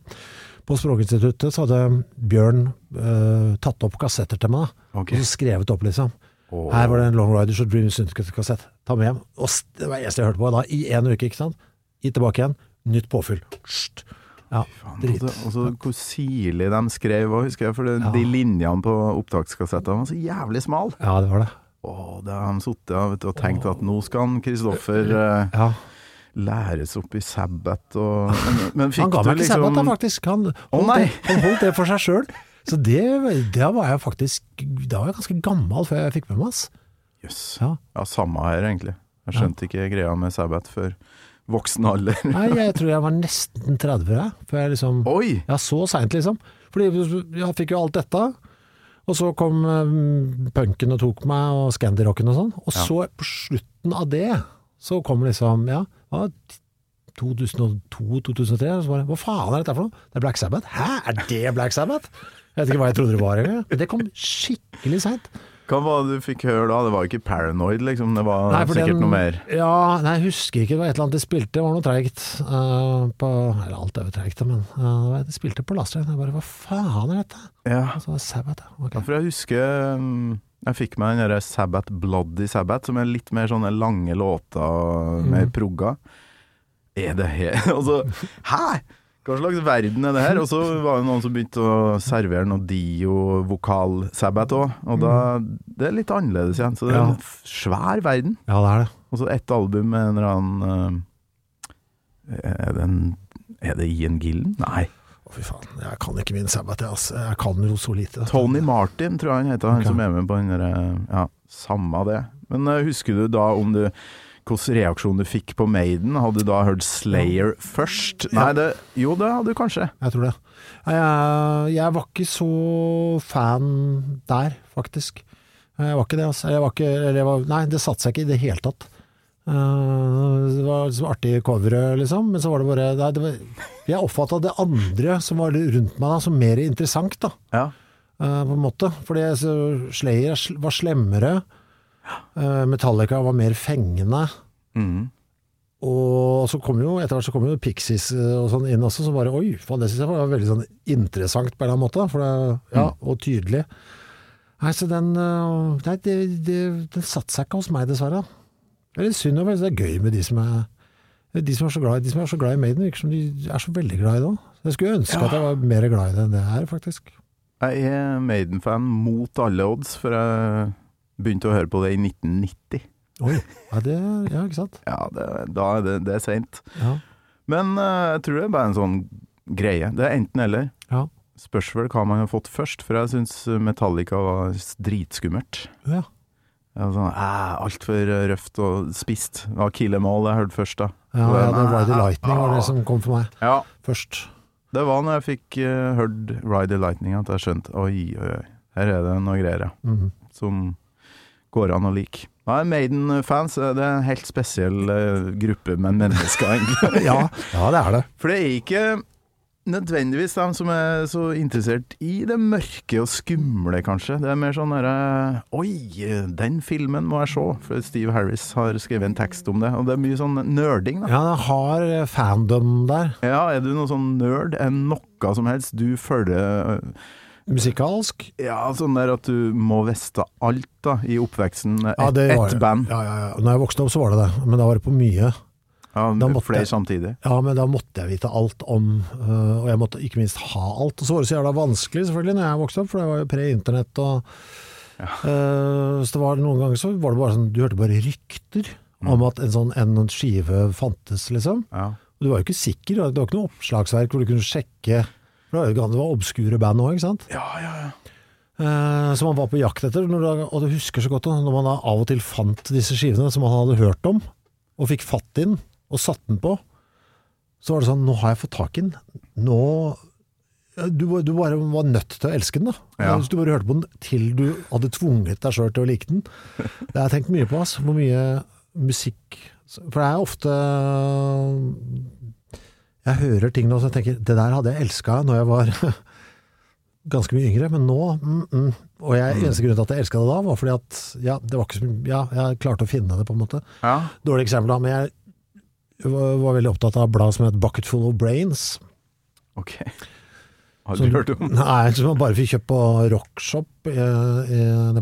Speaker 2: på Språkinstituttet, så hadde Bjørn uh, tatt opp kassetter til meg.
Speaker 3: Okay.
Speaker 2: Og så skrevet opp, liksom.
Speaker 3: Oh.
Speaker 2: Her var det en Long Riders og Dream Syndicate-kassett. Ta med hjem. Og det var det eneste jeg hørte på da, i en uke, ikke sant. Gi tilbake igjen. Nytt påfyll. Sst. Ja, drit.
Speaker 3: Og så- hvor sirlig de skrev òg, husker jeg. For det,
Speaker 2: Ja.
Speaker 3: de linjene på opptakskassettene var så jævlig smale.
Speaker 2: Ja, det var det.
Speaker 3: Å, det har de sittet og tenkt at nå skal han Kristoffer uh,
Speaker 2: Ja.
Speaker 3: Læres opp i Sabbat og Men,
Speaker 2: Han ga meg ikke
Speaker 3: liksom
Speaker 2: sabbat, da, faktisk. Han holdt, oh, han holdt det for seg sjøl. Så det, det var jeg faktisk Da var jeg ganske gammel før jeg fikk med meg.
Speaker 3: Jøss.
Speaker 2: Ja.
Speaker 3: Ja, samme her, egentlig. Jeg skjønte ikke greia med Sabbat før voksen alder?
Speaker 2: Nei, jeg tror jeg var nesten 30, jeg. Før jeg liksom
Speaker 3: Oi!
Speaker 2: Ja, så seint, liksom. Fordi jeg fikk jo alt dette. Og så kom um, punken og tok meg, og Scandirocken og sånn. Og
Speaker 3: Ja.
Speaker 2: så, på slutten av det, så kom liksom Ja, hva 2002-2003, så bare Hva faen er dette for noe? Det er Black Sabbath? Hæ, er det Black Sabbath? Jeg vet ikke hva jeg trodde det var engang. Det kom skikkelig seint.
Speaker 3: Hva var det du fikk høre da? Det var ikke Paranoid, liksom? Det var
Speaker 2: Nei,
Speaker 3: sikkert
Speaker 2: den-
Speaker 3: noe mer?
Speaker 2: Ja, nei, jeg husker ikke. Det var et eller annet de spilte. Det var noe treigt. Uh, på, eller alt er jo treigt, men uh, de spilte på lasteren. Jeg bare Hva faen er dette?
Speaker 3: Ja.
Speaker 2: Og så var det Sabbath, ja. Ok.
Speaker 3: Ja, for jeg husker mm, Jeg fikk meg den derre Sabbath Bloody Sabbath, som er litt mer sånne lange låter, mer
Speaker 2: mm.
Speaker 3: progga. Er det her Altså, hæ?! Hva slags verden er det her? Og så var det noen som begynte å servere noe Dio-vokal-sabbat òg, og da Det er litt annerledes igjen. Så det er en svær verden.
Speaker 2: Ja, det er det.
Speaker 3: Og så ett album med en eller annen eh, Er det en Er det Ian Gillen? Nei.
Speaker 2: Fy faen. Jeg kan ikke min Sabbath, jeg, altså. Jeg kan jo så lite.
Speaker 3: Tony Martin, tror jeg han heter, han
Speaker 2: okay.
Speaker 3: som er med på den derre Ja, samme det. Men uh, husker du da om du Hvilken reaksjon du fikk på Maiden? Hadde du da hørt Slayer først?
Speaker 2: Ja.
Speaker 3: Nei, det Jo, det hadde du kanskje.
Speaker 2: Jeg tror det. Jeg, jeg var ikke så fan der, faktisk. Jeg var ikke det, altså. Jeg var ikke, eller jeg var, nei, det satte seg ikke i det hele tatt. Eh, det var liksom artig coveret, liksom, men så var det bare nei, det var, Jeg oppfatta det andre som var rundt meg, da, som mer interessant, da.
Speaker 3: Ja.
Speaker 2: eh, på en måte. Fordi så Slayer var slemmere. eh, Metallica var mer fengende.
Speaker 3: Mm.
Speaker 2: Og så kom jo etter hvert så kom jo Pixies og sånn inn også, som bare oi, faen, det synes jeg var veldig sånn interessant på en eller annen måte. Det, ja, og tydelig. Nei, så den Nei, det, det, den satte seg ikke hos meg, dessverre. Det er litt synd, og det er gøy med de som er de som er så glad, de som er så glad i Maiden, virker som de er så veldig glad i det òg. Jeg skulle ønske
Speaker 3: Ja.
Speaker 2: at jeg var mer glad i det enn det jeg er, faktisk.
Speaker 3: Jeg er Maiden-fan mot alle odds, for jeg begynte å høre på det i 1990.
Speaker 2: Oi. Ja, det, ja ikke sant?
Speaker 3: Ja, det, da er det, det er seint.
Speaker 2: Ja.
Speaker 3: Men uh, jeg tror det er bare en sånn greie. Det er enten-eller.
Speaker 2: Ja.
Speaker 3: Spørs vel hva man har fått først, for jeg syns Metallica var dritskummelt.
Speaker 2: ja.
Speaker 3: Sånn, eh, Altfor røft og spist. Det var Kill jeg hørte først, da.
Speaker 2: Ja, ja, det Ride the Lightning var det som kom for meg
Speaker 3: Ja,
Speaker 2: først.
Speaker 3: det var når jeg fikk uh, hørt Ride Lightning at jeg skjønte oi, oi, oi, her er det noe greier, ja.
Speaker 2: Mhm.
Speaker 3: Som går an å like. Ja, Maiden-fans eh, det er en helt spesiell uh, gruppe med mennesker, egentlig.
Speaker 2: ja, ja, det er det.
Speaker 3: For det er ikke nødvendigvis de som er så interessert i det mørke og skumle, kanskje. Det er mer sånn derre Oi, den filmen må jeg se! For Steve Harris har skrevet en tekst om det. Og det er mye sånn nerding, da.
Speaker 2: Ja, det har fandom der.
Speaker 3: Ja, er du noe sånn nerd? Er noe som helst du følger
Speaker 2: Musikalsk.
Speaker 3: Ja, sånn der at du må vite alt da i oppveksten. Et,
Speaker 2: Ja,
Speaker 3: ett
Speaker 2: det.
Speaker 3: band.
Speaker 2: Ja, ja, ja. Når jeg vokste opp så var det det, men da var det på mye.
Speaker 3: Ja, flere samtidig.
Speaker 2: Ja, men da måtte jeg vite alt om, øh, og jeg måtte ikke minst ha alt. Og så var det så jævla vanskelig selvfølgelig når jeg vokste opp, for det var jo pre-internett og øh, Så det var noen ganger så var det bare sånn, du hørte bare rykter om at en sånn en skive fantes, liksom.
Speaker 3: Ja.
Speaker 2: Og du var jo ikke sikker, det var ikke noe oppslagsverk hvor du kunne sjekke For det var obskure band òg, ikke sant.
Speaker 3: ja, ja, ja.
Speaker 2: Eh, som man var på jakt etter. Du, og du husker så godt når man da av og til fant disse skivene som man hadde hørt om, og fikk fatt i den, og satte den på, så var det sånn Nå har jeg fått tak i den. Nå du, du bare var nødt til å elske den, da.
Speaker 3: Ja.
Speaker 2: Hvis du bare hørte på den til du hadde tvunget deg sjøl til å like den. Det har jeg tenkt mye på, Altså, Hvor mye musikk For det er ofte Jeg hører ting nå som jeg tenker Det der hadde jeg elska når jeg var ganske mye yngre, men nå mm, mm. Og jeg, eneste grunn til at jeg elska det da, var fordi at ja, det var ikke så mye Ja, jeg klarte å finne det, på en måte.
Speaker 3: ja.
Speaker 2: Dårlig eksempel, da, men jeg var, var veldig opptatt av et blad som het Bucketful of Brains.
Speaker 3: Ok. Har du hørt om?
Speaker 2: Nei, som man bare fikk kjøpt på Rockshop i,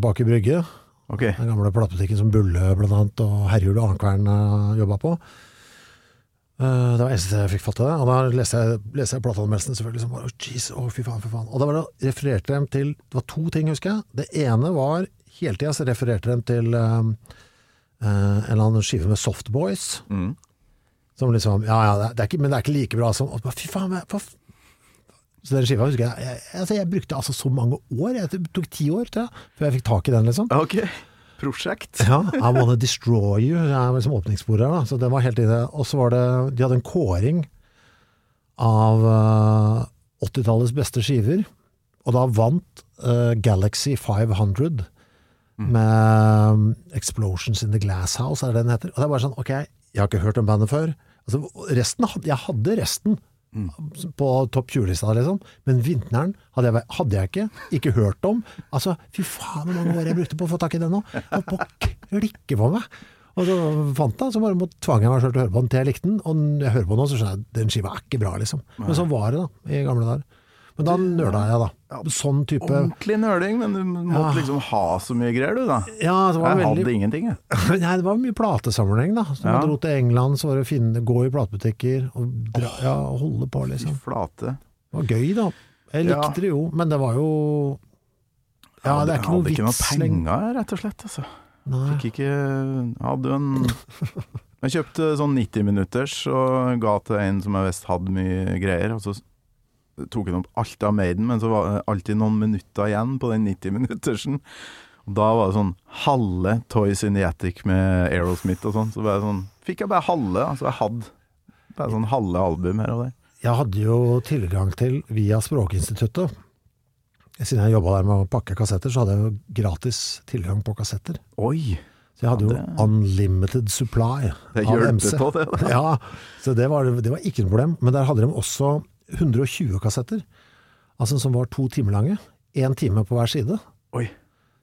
Speaker 2: bak i Brygge.
Speaker 3: Okay.
Speaker 2: Den gamle platebutikken som Bulle blant annet, og Herjul og Arnkvern uh, jobba på. Eh, det var eneste jeg fikk fatt i det. Og da leste jeg, leste jeg plateanmeldelsen selvfølgelig som bare oh, jeez, oh, fy faen, fy faen. Og da var det refererte dem til Det var to ting, husker jeg. Det ene var Hele tida så refererte dem til um, eh, en eller annen skive med Softboys.
Speaker 3: Mm.
Speaker 2: Som liksom Ja ja, det ikke, men det er ikke like bra som Fy faen, hva, Så den skiva husker jeg jeg, altså, jeg brukte altså så mange år. Jeg, tok ti år, jeg, før jeg fikk tak i den, liksom.
Speaker 3: Ok. prosjekt.
Speaker 2: Ja, I Wanna Destroy You er liksom åpningssporet her, da. Så det var helt inne. Og så var det De hadde en kåring av uh, 80-tallets beste skiver, og da vant uh, Galaxy 500 med um, Explosions in the Glass House, er det den heter. Og det er bare sånn, ok, jeg har ikke hørt om bandet før. Altså, resten, jeg hadde resten på topp 20-lista, liksom. Men Vintneren hadde jeg, hadde jeg ikke, ikke hørt om. Altså, fy faen hvor mange år jeg brukte på å få tak i den nå. Og på klikke på meg. Og så fant jeg, så bare tvang jeg meg selv til å høre på den til jeg likte den. Og når jeg hører på den nå, så skjønner jeg at den skiva er ikke bra, liksom. Men sånn var det da, i gamle dager. Men da nøla jeg, da. Sånn type
Speaker 3: Ordentlig nøling, men du måtte
Speaker 2: Ja.
Speaker 3: liksom ha så mye greier, du, da.
Speaker 2: Ja, var
Speaker 3: Jeg
Speaker 2: veldig
Speaker 3: hadde ingenting, jeg.
Speaker 2: Nei, det var mye platesammenheng, da. Så
Speaker 3: Ja.
Speaker 2: man dro til England, så var det å finne, gå i platebutikker og dra, ja, holde på, liksom.
Speaker 3: flate.
Speaker 2: Det var gøy, da. Jeg likte det jo, men det var jo Ja, det er ikke noe
Speaker 3: Jeg hadde ikke noe penger, rett og slett. Altså.
Speaker 2: Nei.
Speaker 3: Fikk ikke hadde jo en Jeg kjøpte sånn 90 minutters og ga til en som jeg visste hadde mye greier. Og så tok han opp alt av Maiden, men så var det alltid noen minutter igjen på den 90-minuttersen. Da var det sånn halve Toys in the Attic med Aerosmith og sånn. Så bare sånn, fikk jeg bare halve. Altså jeg hadde bare sånn halve album her og der.
Speaker 2: Jeg hadde jo tilgang til, via Språkinstituttet Siden jeg jobba der med å pakke kassetter, så hadde jeg jo gratis tilgang på kassetter.
Speaker 3: Oi!
Speaker 2: Så jeg hadde jo unlimited supply
Speaker 3: Det
Speaker 2: av MC.
Speaker 3: på det. da.
Speaker 2: Ja, så det var, det var ikke noe problem. Men der hadde de også 120 kassetter, altså som var to timer lange. Én time på hver side.
Speaker 3: Oi.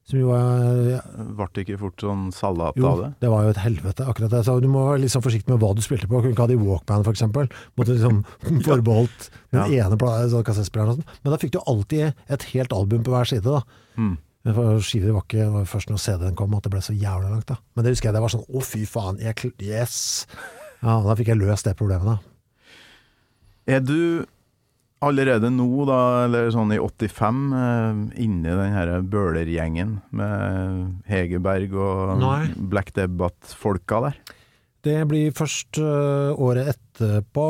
Speaker 2: Som jo var
Speaker 3: Ble det ikke fort sånn salat
Speaker 2: Jo,
Speaker 3: av det?
Speaker 2: det var jo et helvete, akkurat det. Så du må være litt sånn forsiktig med hva du spilte på. Kunne ikke ha det i Walkman, eksempel. Måtte liksom forbeholdt den ene pla- sånn kassettspilleren sånn. Men da fikk du alltid et helt album på hver side, da.
Speaker 3: Mm.
Speaker 2: For skiver var ikke var først når CD-en kom at det ble så jævlig langt, da. Men det husker jeg, det var sånn å fy faen, jeg, yes! Ja, da fikk jeg løst det problemet, da.
Speaker 3: Er du allerede nå, da, eller sånn i 85, eh, inni den her Bøhler-gjengen med Hegerberg og
Speaker 2: Nei.
Speaker 3: Black Debate-folka der?
Speaker 2: Det blir først øh, året etterpå,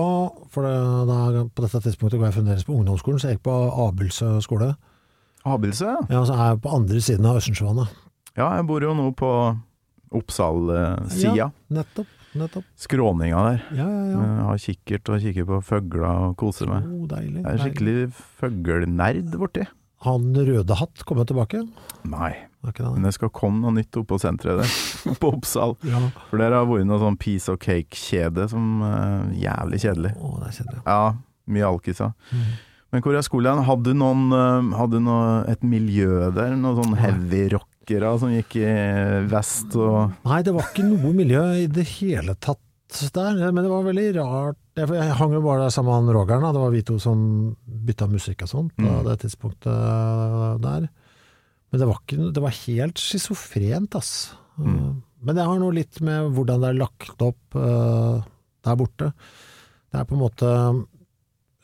Speaker 2: for det, da, på dette tidspunktet går jeg fremdeles på ungdomsskolen, så jeg gikk på Abelsø skole.
Speaker 3: Abelse? ja.
Speaker 2: Ja, så er jeg på andre siden av Østensjøvannet.
Speaker 3: Ja, jeg bor jo nå på Oppsal-sida.
Speaker 2: Ja. Nettopp, nettopp.
Speaker 3: Skråninga der.
Speaker 2: Ja, ja, ja.
Speaker 3: Jeg har kikkert og kikker på fugler og koser meg.
Speaker 2: Oh, deilig.
Speaker 3: Jeg er skikkelig fuglnerd borti.
Speaker 2: Han røde hatt kommet tilbake?
Speaker 3: Nei,
Speaker 2: det?
Speaker 3: men det skal komme noe nytt oppe på senteret der, på Oppsal.
Speaker 2: Ja.
Speaker 3: For der har vært noe sånn piece of cake-kjede som er jævlig kjedelig.
Speaker 2: Oh, det er kjedelig.
Speaker 3: Ja, mye alkiser.
Speaker 2: Mm.
Speaker 3: Men hvor er skolen? Hadde du noen eh, Hadde noe, et miljø der? Noe sånn heavy rockere som gikk i vest og
Speaker 2: Nei, det var ikke noe miljø i det hele tatt der, men det var veldig rart. Jeg, hang jo bare der sammen med han Rogeren, det var vi to som bytta musikk og sånn på
Speaker 3: Mm.
Speaker 2: det tidspunktet der. Men det var, ikke, det var helt schizofrent, ass.
Speaker 3: Mm.
Speaker 2: Men det har noe litt med hvordan det er lagt opp uh, der borte. Det er på en måte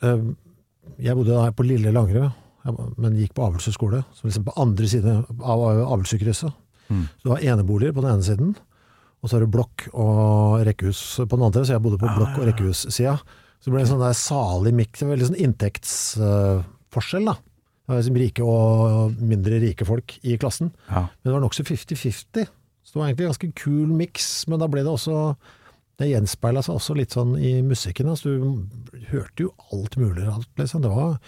Speaker 2: uh, Jeg bodde her på Lille Langerød, jeg- men gikk på Avelsø som liksom på andre siden av avlssykehuset.
Speaker 3: Mm.
Speaker 2: Så du har eneboliger på den ene siden, og så har du blokk og rekkehus på den andre, så jeg bodde på blokk- og rekkehussida. Så det ble en sånn der salig miks, veldig sånn inntektsforskjell, da. Det var liksom rike og mindre rike folk i klassen.
Speaker 3: Ja.
Speaker 2: Men det var nokså 50-50. Så det var egentlig en ganske kul miks, men da ble det også Det gjenspeila seg også litt sånn i musikken. Altså, du hørte jo alt mulig Alt, liksom. Det var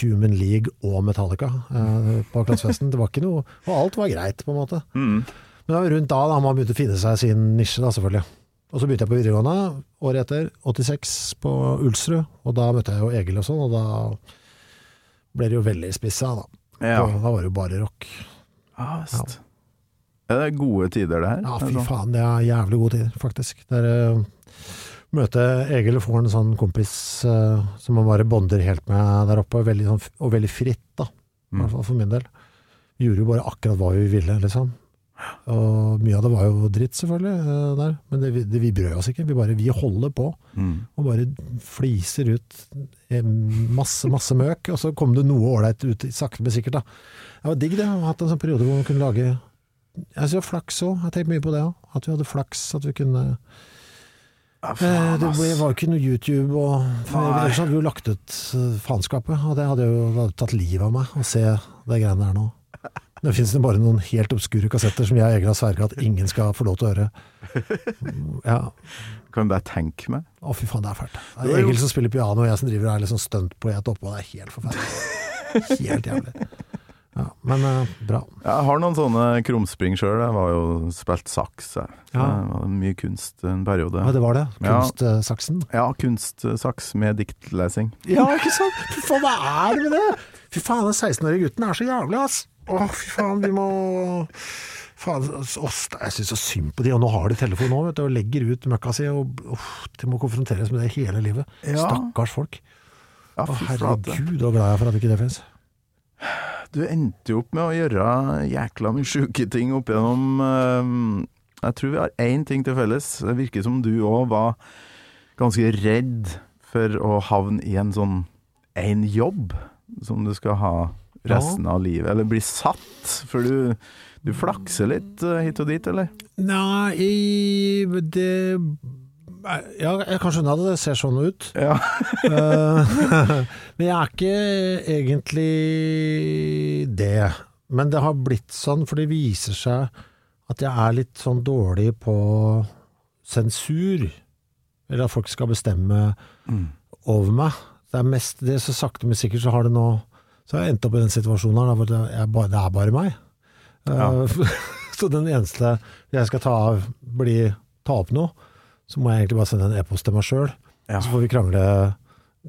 Speaker 2: Human League og Metallica eh, på klassefesten. Det var ikke noe Og alt var greit, på en måte.
Speaker 3: Mm.
Speaker 2: Men rundt da, da man begynte å finne seg sin nisje, da, selvfølgelig. Og så begynte jeg på videregående, året etter, 86, på Ulsrud. Og da møtte jeg jo Egil og sånn, og da ble det jo veldig spissa, da.
Speaker 3: Ja,
Speaker 2: Og da var det jo bare rock.
Speaker 3: ja visst. Er det gode tider, det her?
Speaker 2: Ja,
Speaker 3: er
Speaker 2: fy
Speaker 3: sånn.
Speaker 2: faen, det er jævlig gode tider, faktisk. Det er eh, møte Egil og får en sånn kompis uh, som man bare bonder helt med der oppe, og veldig, sånn, og veldig fritt, da. I hvert fall for min del. Vi gjorde jo bare akkurat hva vi ville, liksom. Og mye av det var jo dritt, selvfølgelig, uh, der. Men det, det, vi brød oss ikke. Vi bare vi holder på,
Speaker 3: Mm.
Speaker 2: og bare fliser ut masse, masse møk. Og så kom det noe ålreit ut, sakte, men sikkert, da. Det var digg, det. å ha hatt en sånn periode hvor man kunne lage Jeg synes flaks òg. Jeg har tenkt mye på det òg. At vi hadde flaks. At vi kunne
Speaker 3: Ja,
Speaker 2: Eh,
Speaker 3: faen,
Speaker 2: Det var jo ikke noe YouTube, og ellers hadde vi jo lagt ut eh, faenskapet. Og det hadde jo tatt livet av meg å se det greiene der nå. Det det bare noen helt obskure kassetter som jeg egentlig har sverget at ingen skal få lov til å høre. Ja,
Speaker 3: Kan du bare tenke meg.
Speaker 2: Å fy faen, det er fælt. Det er Egil som spiller piano, og jeg som driver og er litt liksom stuntpoet oppå. Det er helt forferdelig. Helt jævlig. Ja, men uh, bra.
Speaker 3: Jeg har noen sånne krumspring sjøl. Jeg var jo spilt saks. Jeg.
Speaker 2: Ja.
Speaker 3: Det var mye kunst en periode.
Speaker 2: Ja, det var det. Kunstsaksen.
Speaker 3: Ja, kunstsaks med diktlesing.
Speaker 2: Ja, ikke sant? Fy faen, hva er det med det? Fy faen, den 16-årige gutten er så jævlig, ass. Å, fy faen, vi må Faen, oss, jeg syns så synd på de, og nå har de telefon nå, vet du, og legger ut møkka si, og uff, de må konfronteres med det hele livet.
Speaker 3: Ja.
Speaker 2: Stakkars folk.
Speaker 3: Ja,
Speaker 2: Å, herregud, så glad jeg er for at ikke det fins.
Speaker 3: Du endte jo opp med å gjøre jækla mye sjuke ting opp igjennom eh, Jeg tror vi har én ting til felles. Det virker som du òg var ganske redd for å havne i en sånn én jobb som du skal ha resten av livet, eller bli satt. For du, du flakser litt eh, hit og dit, eller?
Speaker 2: Nei, det Ja, jeg kan skjønne at det ser sånn ut.
Speaker 3: Ja.
Speaker 2: Eh, Men jeg er ikke egentlig det. Men det har blitt sånn, for det viser seg at jeg er litt sånn dårlig på sensur. Eller at folk skal bestemme
Speaker 3: Mm.
Speaker 2: over meg. Det er mest det, så sakte, men sikkert så har det nå Så har jeg endt opp i den situasjonen her, hvor det er bare, det er bare meg.
Speaker 3: Ja.
Speaker 2: Eh, så den eneste jeg skal ta, av- blir ta opp noe, så må jeg egentlig bare sende en e-post til meg sjøl.
Speaker 3: Ja.
Speaker 2: Så får vi krangle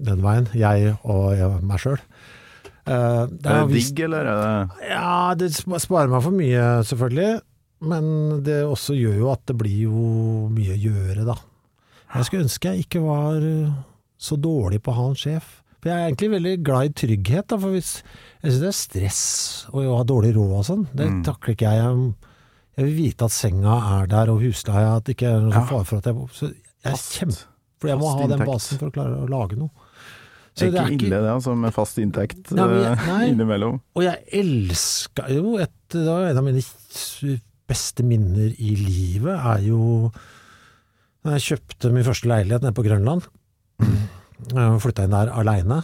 Speaker 2: den veien, jeg og jeg, meg sjøl.
Speaker 3: Er det digg, eller er det
Speaker 2: Ja, det sparer meg for mye, selvfølgelig. Men det også gjør jo at det blir jo mye å gjøre, da. Jeg skulle ønske jeg ikke var uh, så dårlig på å ha en sjef. For jeg er egentlig veldig glad i trygghet, da. For hvis Jeg syns det er stress å ha dårlig råd og sånn. Det
Speaker 3: Mm.
Speaker 2: takler ikke jeg. Jeg- Jeg vil vite at senga er der, og husleia, at det ikke er noe
Speaker 3: Ja.
Speaker 2: fare for at jeg Så jeg er kjempe... For jeg må ha den basen for å klare å lage noe.
Speaker 3: Det er ikke ille, det, altså, med fast inntekt
Speaker 2: Nei, jeg-
Speaker 3: eh,
Speaker 2: nei.
Speaker 3: innimellom.
Speaker 2: Og jeg elska jo et, Det var en av mine beste minner i livet, er jo da jeg kjøpte min første leilighet nede på Grønland. Jeg flytta inn der aleine.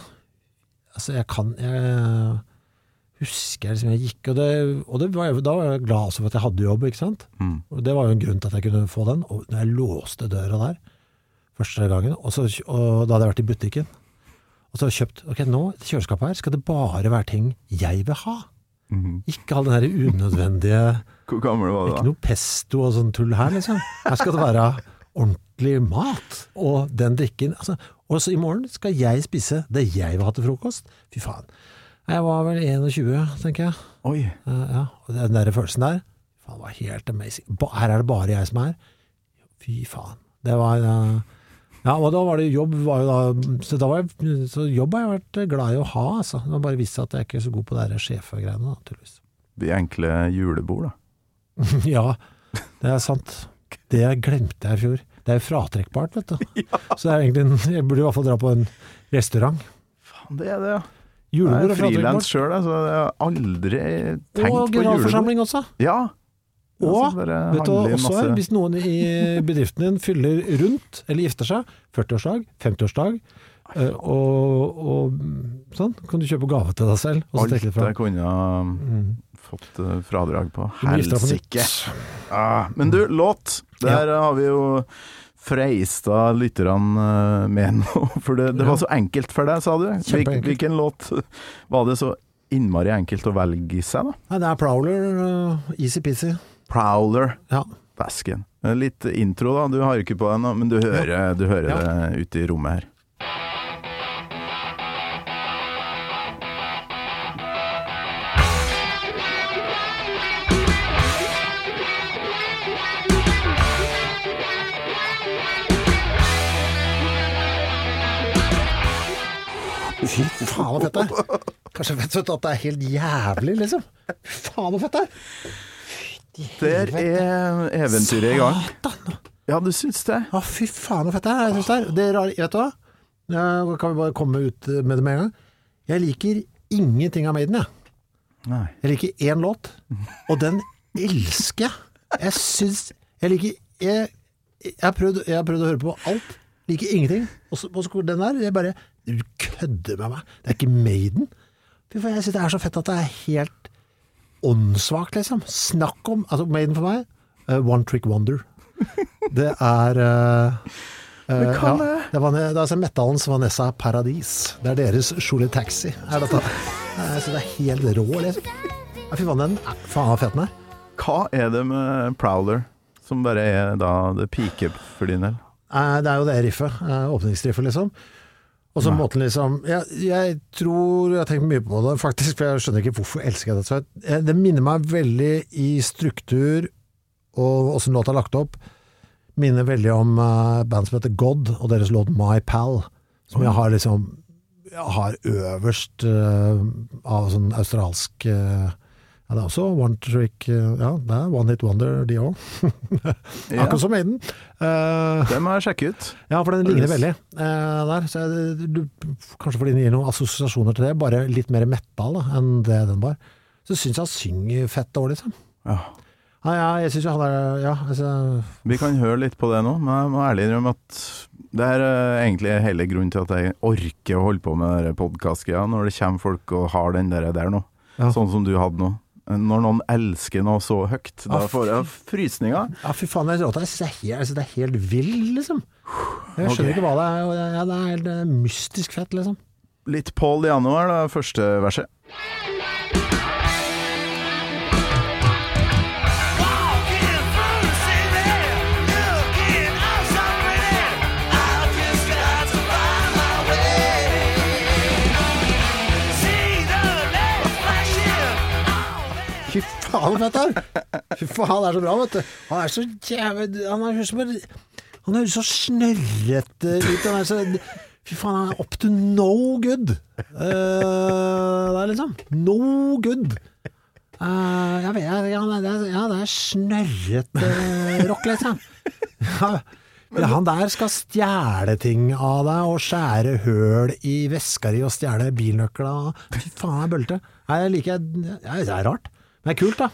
Speaker 2: Altså, jeg kan Jeg husker jeg liksom jeg gikk, og, det, og det var, da var jeg glad for at jeg hadde jobb, ikke sant.
Speaker 3: Mm.
Speaker 2: Og det var jo en grunn til at jeg kunne få den. Og når jeg låste døra der første gangen, og, så, og da hadde jeg vært i butikken, og så kjøpt Ok, nå i kjøleskapet her skal det bare være ting jeg vil ha.
Speaker 3: Mm.
Speaker 2: Ikke all den her unødvendige
Speaker 3: Hvor gammel var du
Speaker 2: Ikke noe pesto og sånn tull her, liksom. Her skal det være ordentlig mat. Og den drikken altså, Og så i morgen skal jeg spise det jeg vil ha til frokost. Fy faen. Jeg var vel 21, tenker jeg.
Speaker 3: Oi.
Speaker 2: Eh, ja, og den der følelsen der faen, var helt amazing. Her er det bare jeg som er. Fy faen. Det var eh, Ja, og da var det jobb var da, så, da var jeg, så jobb har jeg vært glad i å ha, altså. Det var bare vist seg at jeg ikke er så god på det sjefegreiene, naturligvis.
Speaker 3: De enkle julebord, da.
Speaker 2: ja, det er sant. Det glemte jeg i fjor. Det er jo fratrekkbart, vet du. Så det er egentlig en, jeg burde i hvert fall dra på en restaurant.
Speaker 3: Faen, det er det, ja.
Speaker 2: Julebord
Speaker 3: er frilans sjøl, så jeg har aldri tenkt
Speaker 2: Og
Speaker 3: på julebord.
Speaker 2: generalforsamling også.
Speaker 3: Ja.
Speaker 2: Og
Speaker 3: Altså,
Speaker 2: vet du også
Speaker 3: masse-
Speaker 2: er? Hvis noen i bedriften din fyller rundt, eller gifter seg, 40-årsdag, 50-årsdag, eh, og, og sånn, kan du kjøpe gave til deg selv. Og
Speaker 3: Alt jeg kunne ha fått eh, fradrag på. Helsike. Ah, men du, låt. Der har vi jo freista lytterne eh, med nå. For det, det var så enkelt for deg, sa du. Hvil, hvilken låt var det så innmari enkelt å velge seg, da?
Speaker 2: Nei, det er Prowler, uh, easy-peasy.
Speaker 3: Prowler.
Speaker 2: Ja.
Speaker 3: Basken. Eh, Litt intro, da. Du har ikke på den, noe, men du hører, du hører
Speaker 2: Ja.
Speaker 3: det ute i rommet her.
Speaker 2: Fy faen, så fett det er. Kanskje vet du at det er helt jævlig, liksom. Fy faen, så fett det er.
Speaker 3: Der er eventyret i gang.
Speaker 2: Satan!
Speaker 3: Ja, du syns det?
Speaker 2: Ja, fy faen, så fett det er. Jeg det er. Det er rar, vet du hva? Ja, kan vi bare komme ut med det med en gang? Jeg liker ingenting av Maiden, jeg.
Speaker 3: Nei.
Speaker 2: Jeg liker én låt, og den elsker jeg. Jeg syns Jeg liker Jeg, har, prøvd, prøvd å høre på alt. Liker ingenting. Og så, og så den der Jeg bare Du kødder med meg. Det er ikke Maiden. Fy faen, jeg synes det er så fett at det er helt åndssvakt, liksom. Snakk om altså Maiden for meg, uh, one trick wonder. Det er uh,
Speaker 3: Men hva
Speaker 2: ja, det, var, det er altså metallens Vanessa Paradis. Det er deres Jolie Taxi. Er dette. Jeg synes det er helt rå, liksom. Fy faen, den er faen fet den er.
Speaker 3: Hva er det med Prowler som bare er da det piker for din del?
Speaker 2: Eh, Det er jo det riffet. eh, Åpningsriffet, liksom. Og så måten liksom jeg, jeg tror Jeg har tenkt mye på det, faktisk, for jeg skjønner ikke hvorfor jeg elsker det. Jeg, eh, det minner meg veldig i struktur og åssen låta er lagt opp. Minner veldig om uh, band som heter God, og deres låt My Pal. Som jeg har liksom jeg har øverst uh, av sånn australsk eh, Ja, det er også one trick eh, Ja, det er one hit wonder, de òg. Akkurat som Maiden. Uh,
Speaker 3: det må jeg sjekke ut.
Speaker 2: ja, for den ligner
Speaker 3: Yes.
Speaker 2: veldig uh, der. Så jeg, du, kanskje fordi den gir noen assosiasjoner til det, bare litt mer metal da, enn det den var. Så syns jeg han synger fett dårlig, liksom.
Speaker 3: Ja.
Speaker 2: Ja, ja, jeg syns jo han er Ja, altså
Speaker 3: Vi kan høre litt på det nå, men jeg må ærlig innrømme at det er eh, egentlig hele grunnen til at jeg orker å holde på med podkast-greia, når det kommer folk og har den der, der nå.
Speaker 2: Ja.
Speaker 3: Sånn som du hadde nå. Når noen elsker noe så høyt, da får jeg frysninger.
Speaker 2: Ja, fy faen, jeg syns er, helt- det er helt vill, liksom. Jeg skjønner
Speaker 3: okay.
Speaker 2: ikke hva det er. Ja, det er helt eh, mystisk fett, liksom.
Speaker 3: Litt Paul her, da, første verset.
Speaker 2: Faen, fett Fy faen, han er så bra, vet du. Han er så jævlig Han er så, Han er så snørrete ut. Han er så Fy faen, han er up to no good. Uh, det er liksom no good. Uh, jeg vet, ja, det er, ja, det er snørrete rock, liksom. Ja, han der skal stjele ting av deg, og skjære høl i veska di og stjele bilnøkla. Fy faen, det er bølte. Jeg liker jeg, Det er rart. Det er kult, da.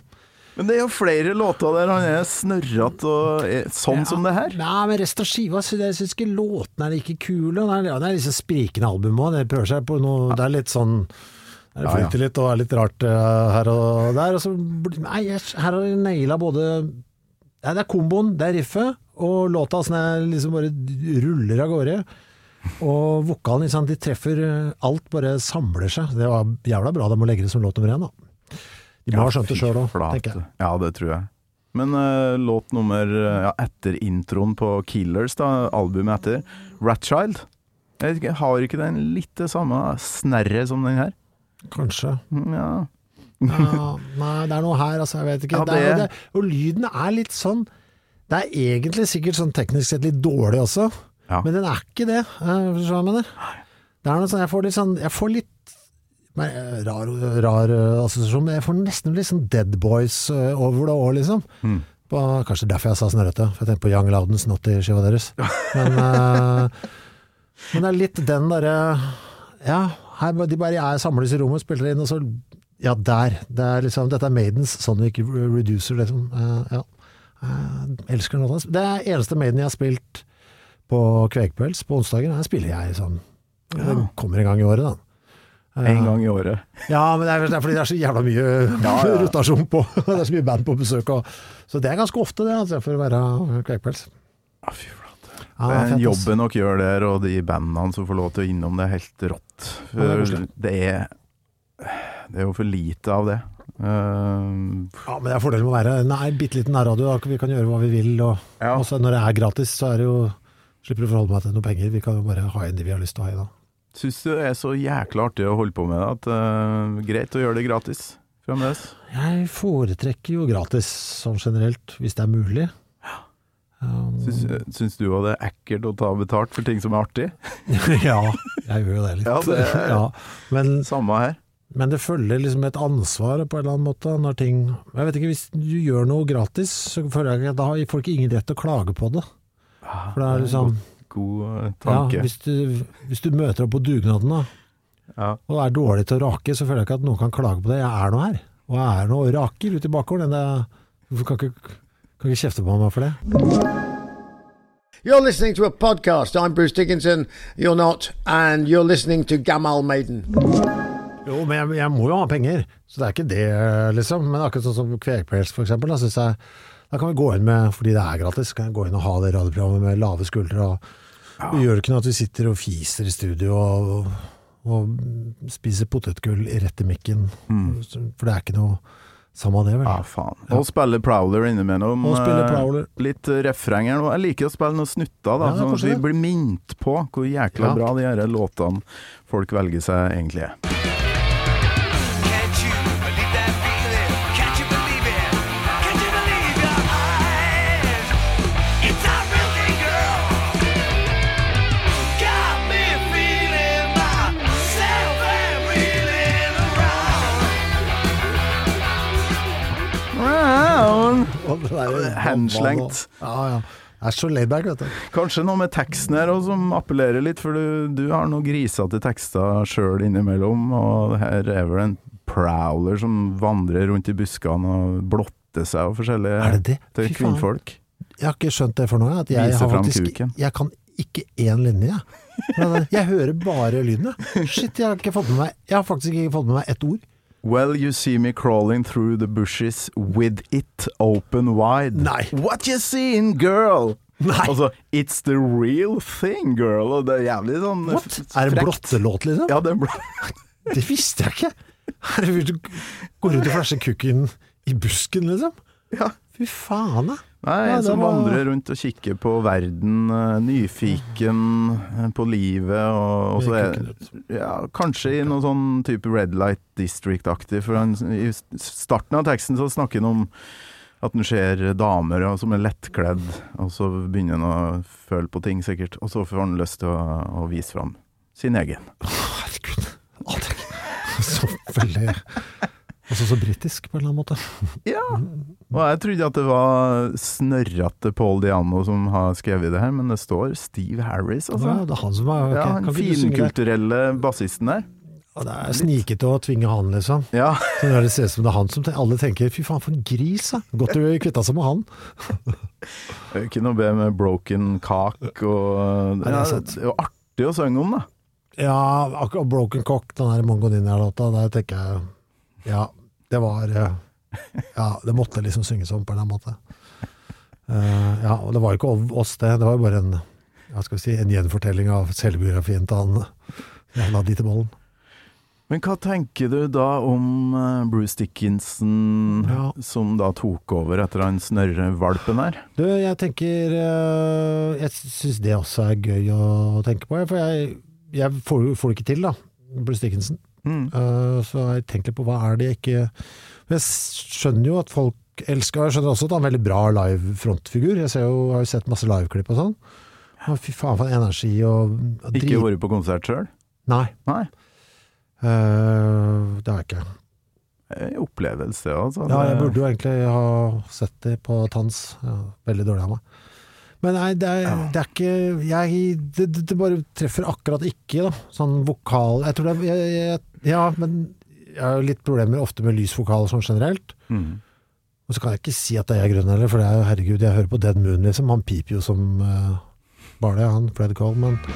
Speaker 3: Men det er jo flere låter der han er snørrete og er sånn som det her.
Speaker 2: Nei, men resten av skiva Jeg syns ikke låtene er like kule. Det er, ja, det er liksom sprikende album òg. Det prøver seg på noe Det er litt sånn Det
Speaker 3: Ja, ja.
Speaker 2: flyter litt og er litt rart eh, her og der. Og så, nei, jeg, her har de naila både nei, Det er komboen, det er riffet, og låta sånn er liksom bare ruller av gårde. Og vokalen, liksom, de treffer eh, Alt bare samler seg. Det var jævla bra. De må legge det som låt nummer én, da. De må ha skjønt det sjøl òg, tenker jeg.
Speaker 3: Ja, det tror jeg. Men uh, låt nummer eh, ja, etter introen på Killers, da, albumet etter, Ratchild, jeg vet ikke, har ikke den litt det samme snerret som den her?
Speaker 2: Kanskje.
Speaker 3: Mm, Ja.
Speaker 2: Ja, nei, det er noe her, altså. Jeg vet ikke.
Speaker 3: Ja,
Speaker 2: det er,
Speaker 3: det-
Speaker 2: det, og lyden er litt sånn Det er egentlig sikkert sånn teknisk sett litt dårlig også, men den er ikke det. eh, Forstår du hva jeg mener? Det er noe sånn, jeg får litt sånn Jeg får litt nei, rar, rar eh, assosiasjon, men jeg får nesten litt sånn Dead Boys eh, over det òg, liksom.
Speaker 3: Mm.
Speaker 2: På, kanskje derfor jeg sa snørrete, for jeg tenkte på Young Loudens Snotty-skiva deres. Men, uh, men det er litt den derre Ja, her, de bare er samles i rommet, spiller inn, og så Ja, der. Det er liksom, dette er Maidens Sonic Reducer, liksom. Uh, ja. Jeg elsker låta. Det er eneste Maiden jeg har spilt på Kvegpels på onsdager. Den spiller jeg sånn Den kommer en gang i året, da.
Speaker 3: En gang i året.
Speaker 2: Ja, men det er, fordi det er så jævla mye
Speaker 3: Ja, ja.
Speaker 2: rotasjon på. Det er så mye band på besøk. Og, så det er ganske ofte, det, altså, for å være Kvegpels.
Speaker 3: Ja, fy flate.
Speaker 2: Ja,
Speaker 3: Den jobben dere gjør der, og de bandene som får lov til å innom, det er helt rått.
Speaker 2: Det er
Speaker 3: det er Det er jo for lite av det. Uh,
Speaker 2: Ja, men det er fordelen med å være en bitte liten nærradio. Vi kan gjøre hva vi vil. Og
Speaker 3: Ja.
Speaker 2: når det er gratis, så er det jo slipper å forholde meg til noe penger. Vi kan jo bare ha inn de vi har lyst til å ha i da.
Speaker 3: Syns du det er så jækla artig å holde på med det, at uh, greit å gjøre det gratis fremdeles?
Speaker 2: Jeg foretrekker jo gratis sånn generelt, hvis det er mulig. Um,
Speaker 3: Syns, syns du òg det er ekkelt å ta betalt for ting som er artig?
Speaker 2: ja, jeg gjør jo det litt.
Speaker 3: Ja, det er-
Speaker 2: Ja, men,
Speaker 3: Samme her.
Speaker 2: men det følger liksom et ansvar på en eller annen måte når ting Jeg vet ikke, hvis du gjør noe gratis, så føler jeg at da har folk ingen rett til å klage på det. For det er liksom
Speaker 3: God tanke.
Speaker 2: ja, hvis, du, hvis du møter opp på dugnaden da,
Speaker 3: Ja.
Speaker 2: og er dårlig til å rake, så føler jeg ikke at noen kan klage på det. Jeg er nå her, og jeg er nå og raker ute i bakgården. Hvorfor kan ikke, kan ikke kjefte på meg for det?
Speaker 5: You're listening to a podcast. I'm Bruce Dickinson. You're not, and you're listening to Gamal Maiden.
Speaker 2: Jo, men jeg, jeg må jo ha penger, så det er ikke det, liksom. Men akkurat sånn som Kvegpels, for eksempel, da synes jeg Da kan vi gå inn med, fordi det er gratis, kan jeg gå inn og ha det radioprogrammet med lave skuldre. Og, og gjør det ikke noe at vi sitter og fiser i studio og, og spiser potetgull rett i mikken. For det er ikke noe samme av det, vel.
Speaker 3: Ja, faen. Og spille Prowler innimellom.
Speaker 2: Og spille
Speaker 3: eh,
Speaker 2: Prowler.
Speaker 3: Litt refreng her nå. Jeg liker å spille noen snutter, da,
Speaker 2: Ja,
Speaker 3: sånn at vi blir minnet på hvor jækla
Speaker 2: Ja.
Speaker 3: bra de her låtene folk velger seg egentlig er. Henslengt.
Speaker 2: Ja, ja. Jeg er så laidback, vet du.
Speaker 3: Kanskje noe med teksten her også som appellerer litt, for du, du har noen grisete tekster sjøl innimellom, og her er vel en prowler som vandrer rundt i buskene og blotter seg og forskjellig
Speaker 2: Er det det?
Speaker 3: til kvinnfolk.
Speaker 2: Jeg har ikke skjønt det for noe. At jeg, faktisk, jeg kan ikke én linje, jeg. Jeg hører bare lyden, jeg. Shit, jeg har, ikke fått med meg, jeg har faktisk ikke fått med meg ett ord.
Speaker 3: Well, you see me crawling through the bushes with it open wide.
Speaker 2: Nei.
Speaker 3: What you seeing, girl?
Speaker 2: Nei.
Speaker 3: Altså, it's the real thing, girl. Og det er jævlig sånn
Speaker 2: What? Er det en blottelåt, liksom?
Speaker 3: Ja, det er blå.
Speaker 2: Det visste jeg ikke. Herregud, du går rundt og flasher kukken i busken, liksom.
Speaker 3: Ja.
Speaker 2: Fy faen, da.
Speaker 3: Nei, en som
Speaker 2: var-
Speaker 3: vandrer rundt og kikker på verden, eh, nyfiken eh, på livet, og, og så er ja, Kanskje i noe sånn type Red Light District-aktig, for han, i starten av teksten så snakker han om at han ser damer og, som er lettkledd, og så begynner han å føle på ting, sikkert, og så får han lyst til å, å vise fram sin egen.
Speaker 2: Herregud. Er Så veldig Altså så britisk, på en eller annen måte.
Speaker 3: Ja, og jeg trodde at det var snørrete Paul Diano som har skrevet det her, men det står Steve Harris,
Speaker 2: Ja,
Speaker 3: altså.
Speaker 2: det er han som er
Speaker 3: Ja,
Speaker 2: ok,
Speaker 3: han finkulturelle bassisten der.
Speaker 2: Og Det er snikete å tvinge han, liksom.
Speaker 3: Ja,
Speaker 2: Så når det ser ut som det er han som Alle tenker 'fy faen, for en gris', da. Godt du kvitta seg med han.
Speaker 3: ikke noe bedre med Broken Cock og
Speaker 2: det er
Speaker 3: ja. Det er jo artig å synge om, da.
Speaker 2: Ja, akkurat Broken Cock, den der Mongo Ninja-låta, der tenker jeg Ja, det var eh, Ja, det måtte liksom synges om på en eller annen måte. Eh, ja, og det var jo ikke oss, det. Det var jo bare en si, en gjenfortelling av selvbiografien til han jeg la de til bollen.
Speaker 3: Men hva tenker du da om eh, Bruce Dickinson,
Speaker 2: Ja.
Speaker 3: som da tok over etter han snørrevalpen her?
Speaker 2: Du, jeg tenker eh, Jeg syns det også er gøy å tenke på, for jeg, jeg får, får det ikke til, da. Bruce Dickinson.
Speaker 3: Mm.
Speaker 2: Eh, så jeg litt på hva er det jeg ikke Jeg skjønner jo at folk elsker og Jeg skjønner også at han er en veldig bra live frontfigur. Jeg ser jo, har jo sett masse liveklipp og sånn. Å, fy faen for en energi og, og
Speaker 3: Ikke
Speaker 2: drit-
Speaker 3: vært på konsert sjøl?
Speaker 2: Nei,
Speaker 3: Nei.
Speaker 2: Uh, det har jeg ikke.
Speaker 3: Opplevelse, altså.
Speaker 2: Ja, jeg burde jo egentlig ha sett det på Tans. Ja, veldig dårlig av meg. Men nei, det er, det er ikke jeg, det, det, det bare treffer akkurat ikke, da. Sånn vokal Jeg tror det er jeg, jeg, Ja, men jeg har jo litt problemer ofte med lys vokal sånn generelt.
Speaker 3: Mm.
Speaker 2: Og så kan jeg ikke si at det er jeg grønn heller, for det er jo herregud, jeg hører på Dead Moon, liksom. Han piper jo som uh, bare det, han Fred Coleman.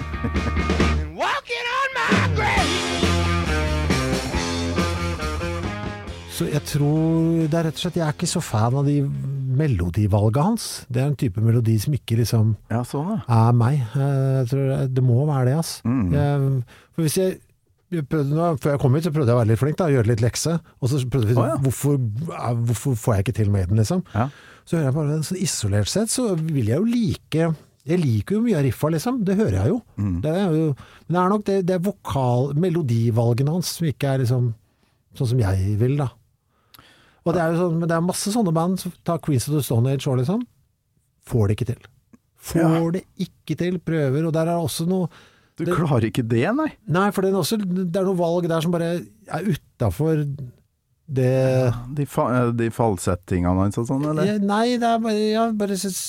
Speaker 2: Så jeg tror det er rett og slett Jeg er ikke så fan av de melodivalget hans. Det er en type melodi som ikke liksom
Speaker 3: Ja, sånn,
Speaker 2: er meg. Eh, Jeg tror det- det må være det, altså.
Speaker 3: Mm.
Speaker 2: Jeg, for hvis jeg prøvde, Før jeg kom hit, så prøvde jeg å være litt flink, da, gjøre litt lekse. Og så prøvde vi
Speaker 3: Å, ja.
Speaker 2: hvorfor, hvorfor får jeg ikke til Maiden, liksom?
Speaker 3: Ja.
Speaker 2: Så hører jeg bare så isolert sett, så vil jeg jo like Jeg liker jo mye av riffa, liksom. Det hører jeg jo.
Speaker 3: Mm.
Speaker 2: Det er jo men det er nok det, det er vokal, melodivalgene hans som ikke er liksom sånn som jeg vil, da. Og det er jo sånn, men det er masse sånne band, som tar Queens of the Stone Age òg, liksom. Får det ikke til. Får det ikke til, prøver, og der er også noe
Speaker 3: Du
Speaker 2: Det-
Speaker 3: klarer ikke det, nei?
Speaker 2: Nei, for det er, også, det er noe valg der som bare er utafor det
Speaker 3: De, fa de fallsettingene hans og sånn, eller?
Speaker 2: Nei, det er bare Jeg bare syns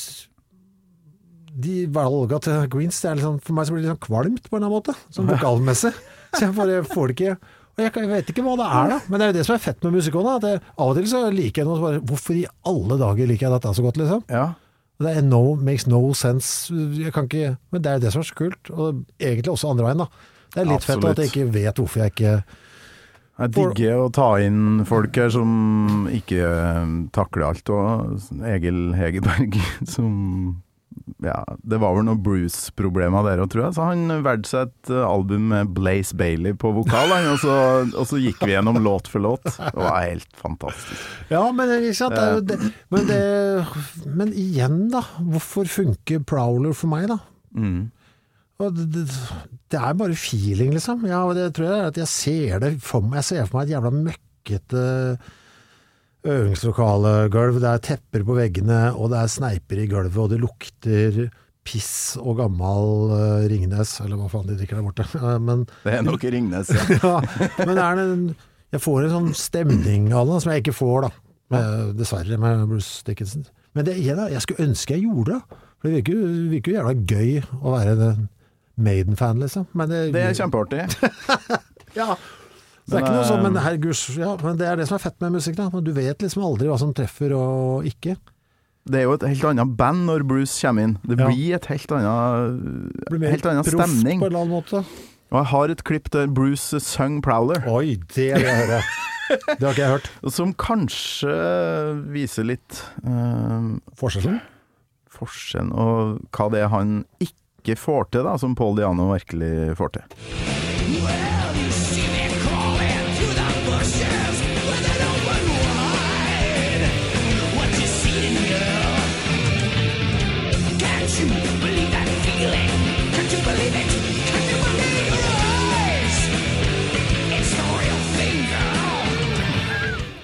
Speaker 2: De valga til Greens, det er liksom, for meg så blir det litt sånn kvalmt på en eller annen måte, sånn vokalmessig. Så jeg bare får det ikke Og jeg, jeg vet ikke hva det er, da. Men det er jo det som er fett med musikk òg. Av og til så liker jeg noe som bare Hvorfor i alle dager liker jeg dette så godt, liksom?
Speaker 3: Ja.
Speaker 2: Det er no, makes no sense. Jeg kan ikke Men det er det som er så kult. Og egentlig også andre veien, da. Det er litt fett at jeg ikke vet hvorfor jeg ikke
Speaker 3: Jeg digger å ta inn folk her som ikke eh, takler alt, og Egil Hegerberg som ja, det var vel noe Bruce-problem av dere òg, tror jeg. Så han valgte seg et eh, album med Blaze Bailey på vokal, og, så, og så gikk vi gjennom låt for låt. Det var helt fantastisk.
Speaker 2: Ja, men, sant, det men, det, men igjen, da. Hvorfor funker Prowler for meg, da?
Speaker 3: Mm.
Speaker 2: Og det, det, det er bare feeling, liksom. Ja, og det tror jeg er at jeg ser det for meg. Jeg ser for meg et jævla møkkete øvingslokalegulv. Det er tepper på veggene, og det er sneiper i gulvet, og det lukter piss og gammal uh, Ringnes, eller hva faen de drikker der borte. Eh, men,
Speaker 3: Det er nok Ringnes, ja.
Speaker 2: ja, men er det en, jeg får en sånn stemning av det, som jeg ikke får, da. Med, dessverre, med Bruce Dickinson. Men det, jeg, jeg skulle ønske jeg gjorde det. For det virker, virker jo jævla gøy å være en Maiden-fan, liksom. Men det,
Speaker 3: Det er kjempeartig.
Speaker 2: ja. Så det er
Speaker 3: Men,
Speaker 2: ikke noe sånn, men
Speaker 3: eh,
Speaker 2: herregud, ja, men det er det som er fett med musikk, da. Du vet liksom aldri hva som treffer og ikke.
Speaker 3: Det er jo et helt annet band når Bruce kommer inn. Det
Speaker 2: Ja.
Speaker 3: blir et helt annet,
Speaker 2: Det blir mer
Speaker 3: helt annen stemning.
Speaker 2: på en eller annen måte.
Speaker 3: Og jeg har et klipp der Bruce synger Prowler,
Speaker 2: Oi, det vil jeg høre. Det har ikke jeg hørt.
Speaker 3: som kanskje viser litt uh,
Speaker 2: Forskjellen?
Speaker 3: forskjellen og hva det er han ikke får til, da, som Paul Diano virkelig får til.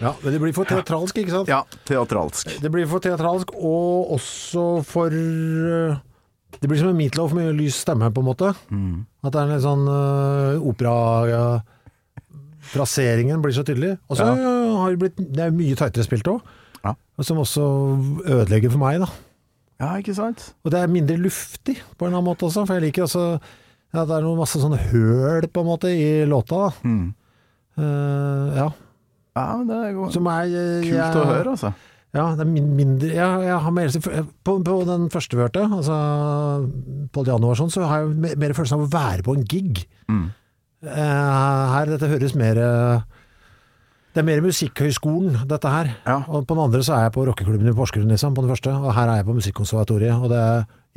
Speaker 2: Ja, men det blir for teatralsk, ikke sant?
Speaker 3: Ja, teatralsk.
Speaker 2: Det blir for teatralsk, og også for øh, Det blir som en meatloaf med lys stemme, på en måte.
Speaker 3: Mm.
Speaker 2: At det er en litt sånn uh, opera... ja, Fraseringen blir så tydelig. Og så
Speaker 3: Ja.
Speaker 2: har det blitt Det er mye tightere spilt òg.
Speaker 3: Ja.
Speaker 2: Som også ødelegger for meg, da.
Speaker 3: Ja, ikke sant?
Speaker 2: Og det er mindre luftig på en eller annen måte også, for jeg liker også ja, Det er noe masse sånne høl på en måte i låta.
Speaker 3: Mm.
Speaker 2: Uh, ja.
Speaker 3: Ja, men det er jo
Speaker 2: Som er eh,
Speaker 3: kult
Speaker 2: jeg-
Speaker 3: å høre, altså.
Speaker 2: Ja, det er mindre Jeg, jeg har mer på, på den første vi hørte, altså Paul og sånn, så har jeg mer, følelsen av å være på en gig.
Speaker 3: Mm.
Speaker 2: Eh, her, dette høres mer eh, Det er mer Musikkhøgskolen, dette her.
Speaker 3: Ja.
Speaker 2: Og på den andre så er jeg på rockeklubben i Porsgrunn, liksom, på den første. Og her er jeg på Musikkonservatoriet. Og det,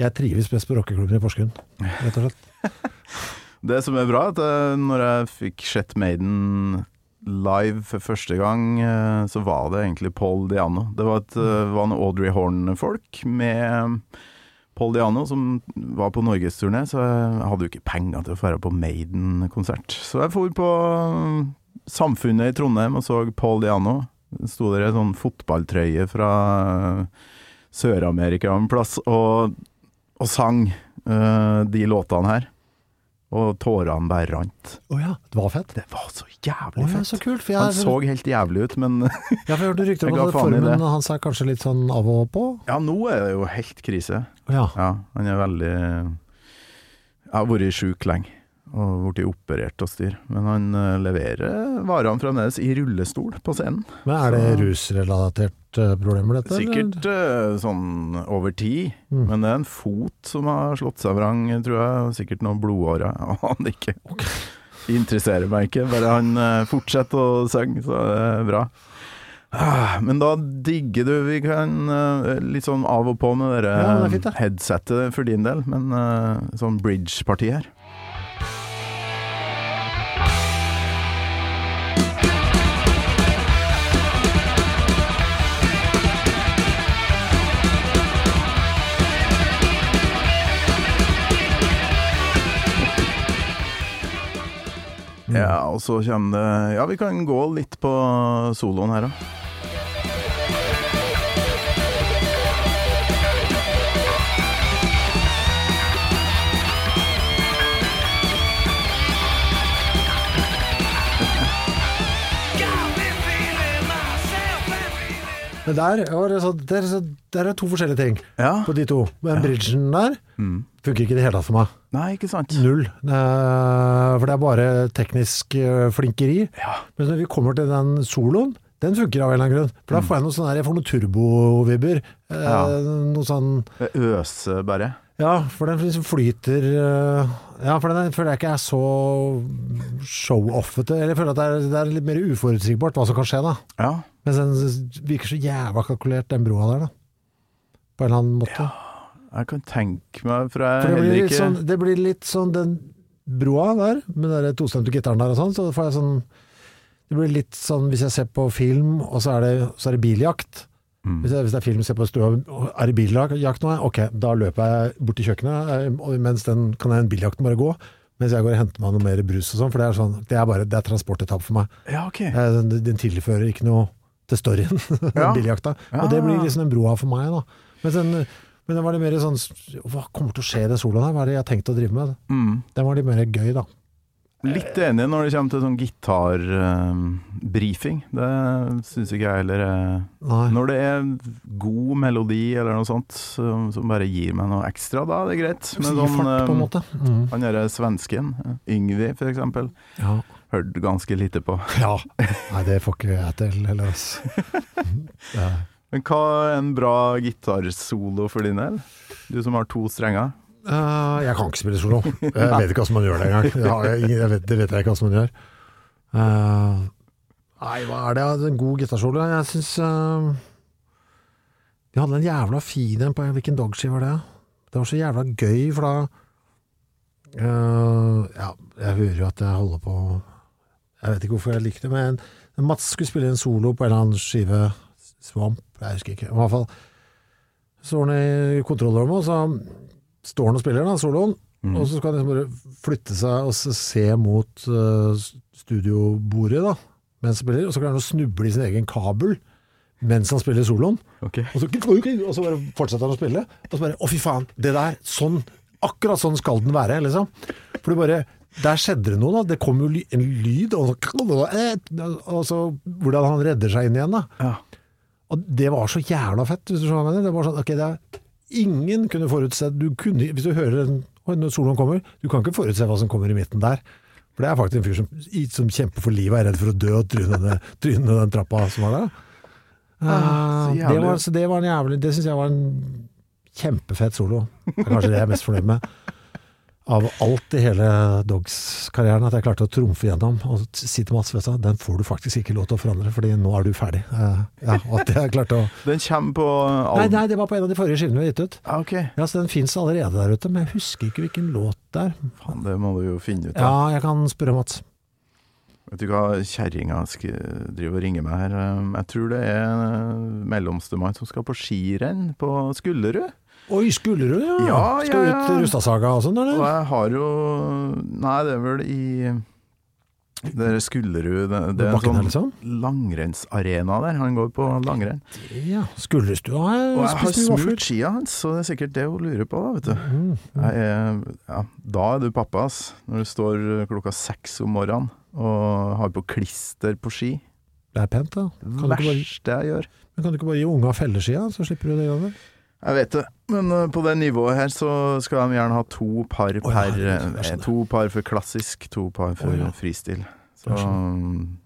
Speaker 2: jeg trives best på rockeklubben i Porsgrunn, rett og slett.
Speaker 3: Det som er bra, er at eh, når jeg fikk Shet Maiden live for første gang, eh, så var det egentlig Paul Diano. Det var, et, eh, var en Audrey Horn-folk med Paul Diano som var på norgesturné, så jeg hadde jo ikke penger til å dra på Maiden-konsert. Så jeg for på eh, Samfunnet i Trondheim og så Paul Diano. Sto der i sånn fotballtrøye fra Sør-Amerika en plass, og, og sang uh, de låtene her. Og tårene bare rant.
Speaker 2: Å ja, det var fett.
Speaker 3: Det var så jævlig oh
Speaker 2: ja,
Speaker 3: fett.
Speaker 2: så kult. Jeg,
Speaker 3: Han så helt jævlig ut, men
Speaker 2: ja, for jeg hørte rykter om at formen hans er kanskje litt sånn av og på.
Speaker 3: ja, nå er det jo helt krise.
Speaker 2: Ja.
Speaker 3: Ja, han er veldig Jeg har vært sjuk lenge og blitt operert og styr. Men han eh, leverer varene fremdeles i rullestol på scenen.
Speaker 2: Men er det rusrelatert eh, problemer, dette?
Speaker 3: Sikkert eller? sånn over tid,
Speaker 2: Mm.
Speaker 3: men det er en fot som har slått seg vrang, tror jeg. Sikkert noen blodårer. Jeg aner ikke. Interesserer meg ikke, bare han eh, fortsetter å synge, så det er bra. Ah, Men da digger du Vi kan eh, litt sånn av og på med dere
Speaker 2: Ja, det
Speaker 3: headsetet for din del, men eh, sånn bridge-parti her. Ja, og så kommer det Ja, vi kan gå litt på soloen her òg.
Speaker 2: Men der, så, der, der er to forskjellige ting
Speaker 3: Ja.
Speaker 2: på de to. Men bridgen der
Speaker 3: Mm.
Speaker 2: funker ikke i det hele tatt for meg.
Speaker 3: Nei, ikke sant?
Speaker 2: Null. Eh, for det er bare teknisk eh, flinkeri.
Speaker 3: Ja.
Speaker 2: Men når vi kommer til den soloen, den funker av en eller annen grunn. For da får jeg noe sånn her, jeg får noen turbovibber. Eh,
Speaker 3: Ja.
Speaker 2: Noe sånn
Speaker 3: Det bare.
Speaker 2: Ja, for den liksom flyter øh, Ja, for den føler jeg ikke er så show-offete. Eller jeg føler at det er, det er litt mer uforutsigbart hva som kan skje, da.
Speaker 3: Ja.
Speaker 2: Mens den virker så jævla kalkulert, den broa der, da. På en eller annen måte.
Speaker 3: Jeg kan tenke meg, for jeg
Speaker 2: For det
Speaker 3: er
Speaker 2: blir,
Speaker 3: heller ikke
Speaker 2: sånn, det blir litt sånn den broa der, med den tostemte gitaren der og sånn, så får jeg sånn Det blir litt sånn hvis jeg ser på film, og så er det, så er det biljakt.
Speaker 3: Mm.
Speaker 2: Hvis, jeg, hvis det er film ser på stua, er det biljakt nå? Ok, da løper jeg bort til kjøkkenet, eh, og mens den kan jeg, biljakten bare gå. Mens jeg går og henter meg noe mer brus og sånn, for det er sånn, det er bare det er transportetapp for meg.
Speaker 3: Ja, ok.
Speaker 2: Eh, Den, den tilfører ikke noe til storyen,
Speaker 3: Ja.
Speaker 2: biljakta.
Speaker 3: Ja.
Speaker 2: Og det blir liksom den broa for meg, da. Mens den, men det var litt mer sånn Hva kommer til å skje i den soloen her? Hva er det jeg har tenkt å drive med?
Speaker 3: Mm.
Speaker 2: Den var litt mer gøy, da.
Speaker 3: Litt enig når det kommer til sånn gitarbrifing. det syns ikke jeg heller er
Speaker 2: Nei.
Speaker 3: Når det er god melodi eller noe sånt som, som bare gir meg noe ekstra, da det er det greit. Men
Speaker 2: sånn, fart, på en
Speaker 3: eh,
Speaker 2: måte. Mm.
Speaker 3: han derre svensken, Yngvi for eksempel,
Speaker 2: Ja.
Speaker 3: hørte ganske lite på.
Speaker 2: ja. Nei, det får ikke jeg til heller, altså.
Speaker 3: Men hva er en bra gitarsolo for din del? Du som har to strenger.
Speaker 2: Uh, jeg kan ikke spille solo. Jeg vet ikke hvordan man gjør det engang. Jeg vet- Det vet jeg ikke hvordan man gjør. Uh, nei, hva er det? En god gitarsolo? Jeg syns De hadde en jævla fin en på Hvilken dogski var det? Det var så jævla gøy, for da eh, Ja, jeg hører jo at jeg holder på Jeg vet ikke hvorfor jeg liker det, men Mats skulle spille en solo på en eller annen skive Swamp, jeg husker ikke. I hvert fall står han i kontrollrommet, og så står han og spiller da, soloen.
Speaker 3: Mm.
Speaker 2: Og så skal han liksom bare flytte seg og se mot uh, studiobordet da, mens han spiller, og så klarer han å snuble i sin egen kabel mens han spiller soloen.
Speaker 3: Okay.
Speaker 2: Og så, og så bare fortsetter han å spille, og så bare Å, fy faen, det der, sånn, akkurat sånn skal den være, liksom. For det bare Der skjedde det noe, da. Det kom jo en lyd, og så, og så hvordan han redder seg inn igjen, da.
Speaker 3: Ja.
Speaker 2: Og det var så jævla fett, hvis du skjønner hva jeg mener. Det var sånn, ok, det er, ingen kunne forutse du kunne, Hvis du hører en, når soloen kommer, du kan ikke forutse hva som kommer i midten der. For det er faktisk en fyr som, som kjemper for livet, er redd for å dø og tryne den trappa som var der.
Speaker 3: Ah, så
Speaker 2: Eh, det, var, så det var en jævlig Det syns jeg var en kjempefett solo. Det er kanskje det jeg er mest fornøyd med. Av alt i hele Dogs-karrieren, at jeg klarte å trumfe gjennom og si til Mats vet du, den får du faktisk ikke lov til å forandre, fordi nå er du ferdig. Uh, ja, og at jeg klarte å
Speaker 3: Den kommer på
Speaker 2: Nei, nei, det var på en av de forrige skivene vi har gitt ut.
Speaker 3: Ja, ok.
Speaker 2: Ja, så Den fins allerede der ute, men jeg husker ikke hvilken låt det er.
Speaker 3: Faen, det må du jo finne ut av.
Speaker 2: Ja, jeg kan spørre Mats.
Speaker 3: Vet du hva, kjerringa driver og ringer meg her. Um, Jeg tror det er en mellomstemann som skal på skirenn på Skullerud.
Speaker 2: Oi, Skullerud, ja.
Speaker 3: Ja,
Speaker 2: Skal
Speaker 3: ja,
Speaker 2: ut
Speaker 3: ja.
Speaker 2: Rustadsaga og sånn,
Speaker 3: Og jeg har jo Nei, det er vel i det er Skullerud Det, det er en
Speaker 2: liksom?
Speaker 3: sånn langrennsarena der. Han går på langrenn.
Speaker 2: Ja, Skullerstua har
Speaker 3: Og
Speaker 2: jeg
Speaker 3: jeg har smurt skia hans, så det er sikkert det hun lurer på, da, vet du.
Speaker 2: Mm, mm.
Speaker 3: Er, ja, da er du pappa, ass. Når du står klokka seks om morgenen og har på klister på ski.
Speaker 2: Det er pent, da. Kan bare,
Speaker 3: Verste jeg gjør.
Speaker 2: men kan du ikke bare gi unga felleskia, så slipper du det greiene?
Speaker 3: Jeg vet det, men uh, på det nivået her så skal de gjerne ha to par per
Speaker 2: oh,
Speaker 3: eh,
Speaker 2: sånn.
Speaker 3: To par for klassisk, to par for
Speaker 2: oh, ja.
Speaker 3: fristil. Så
Speaker 2: Det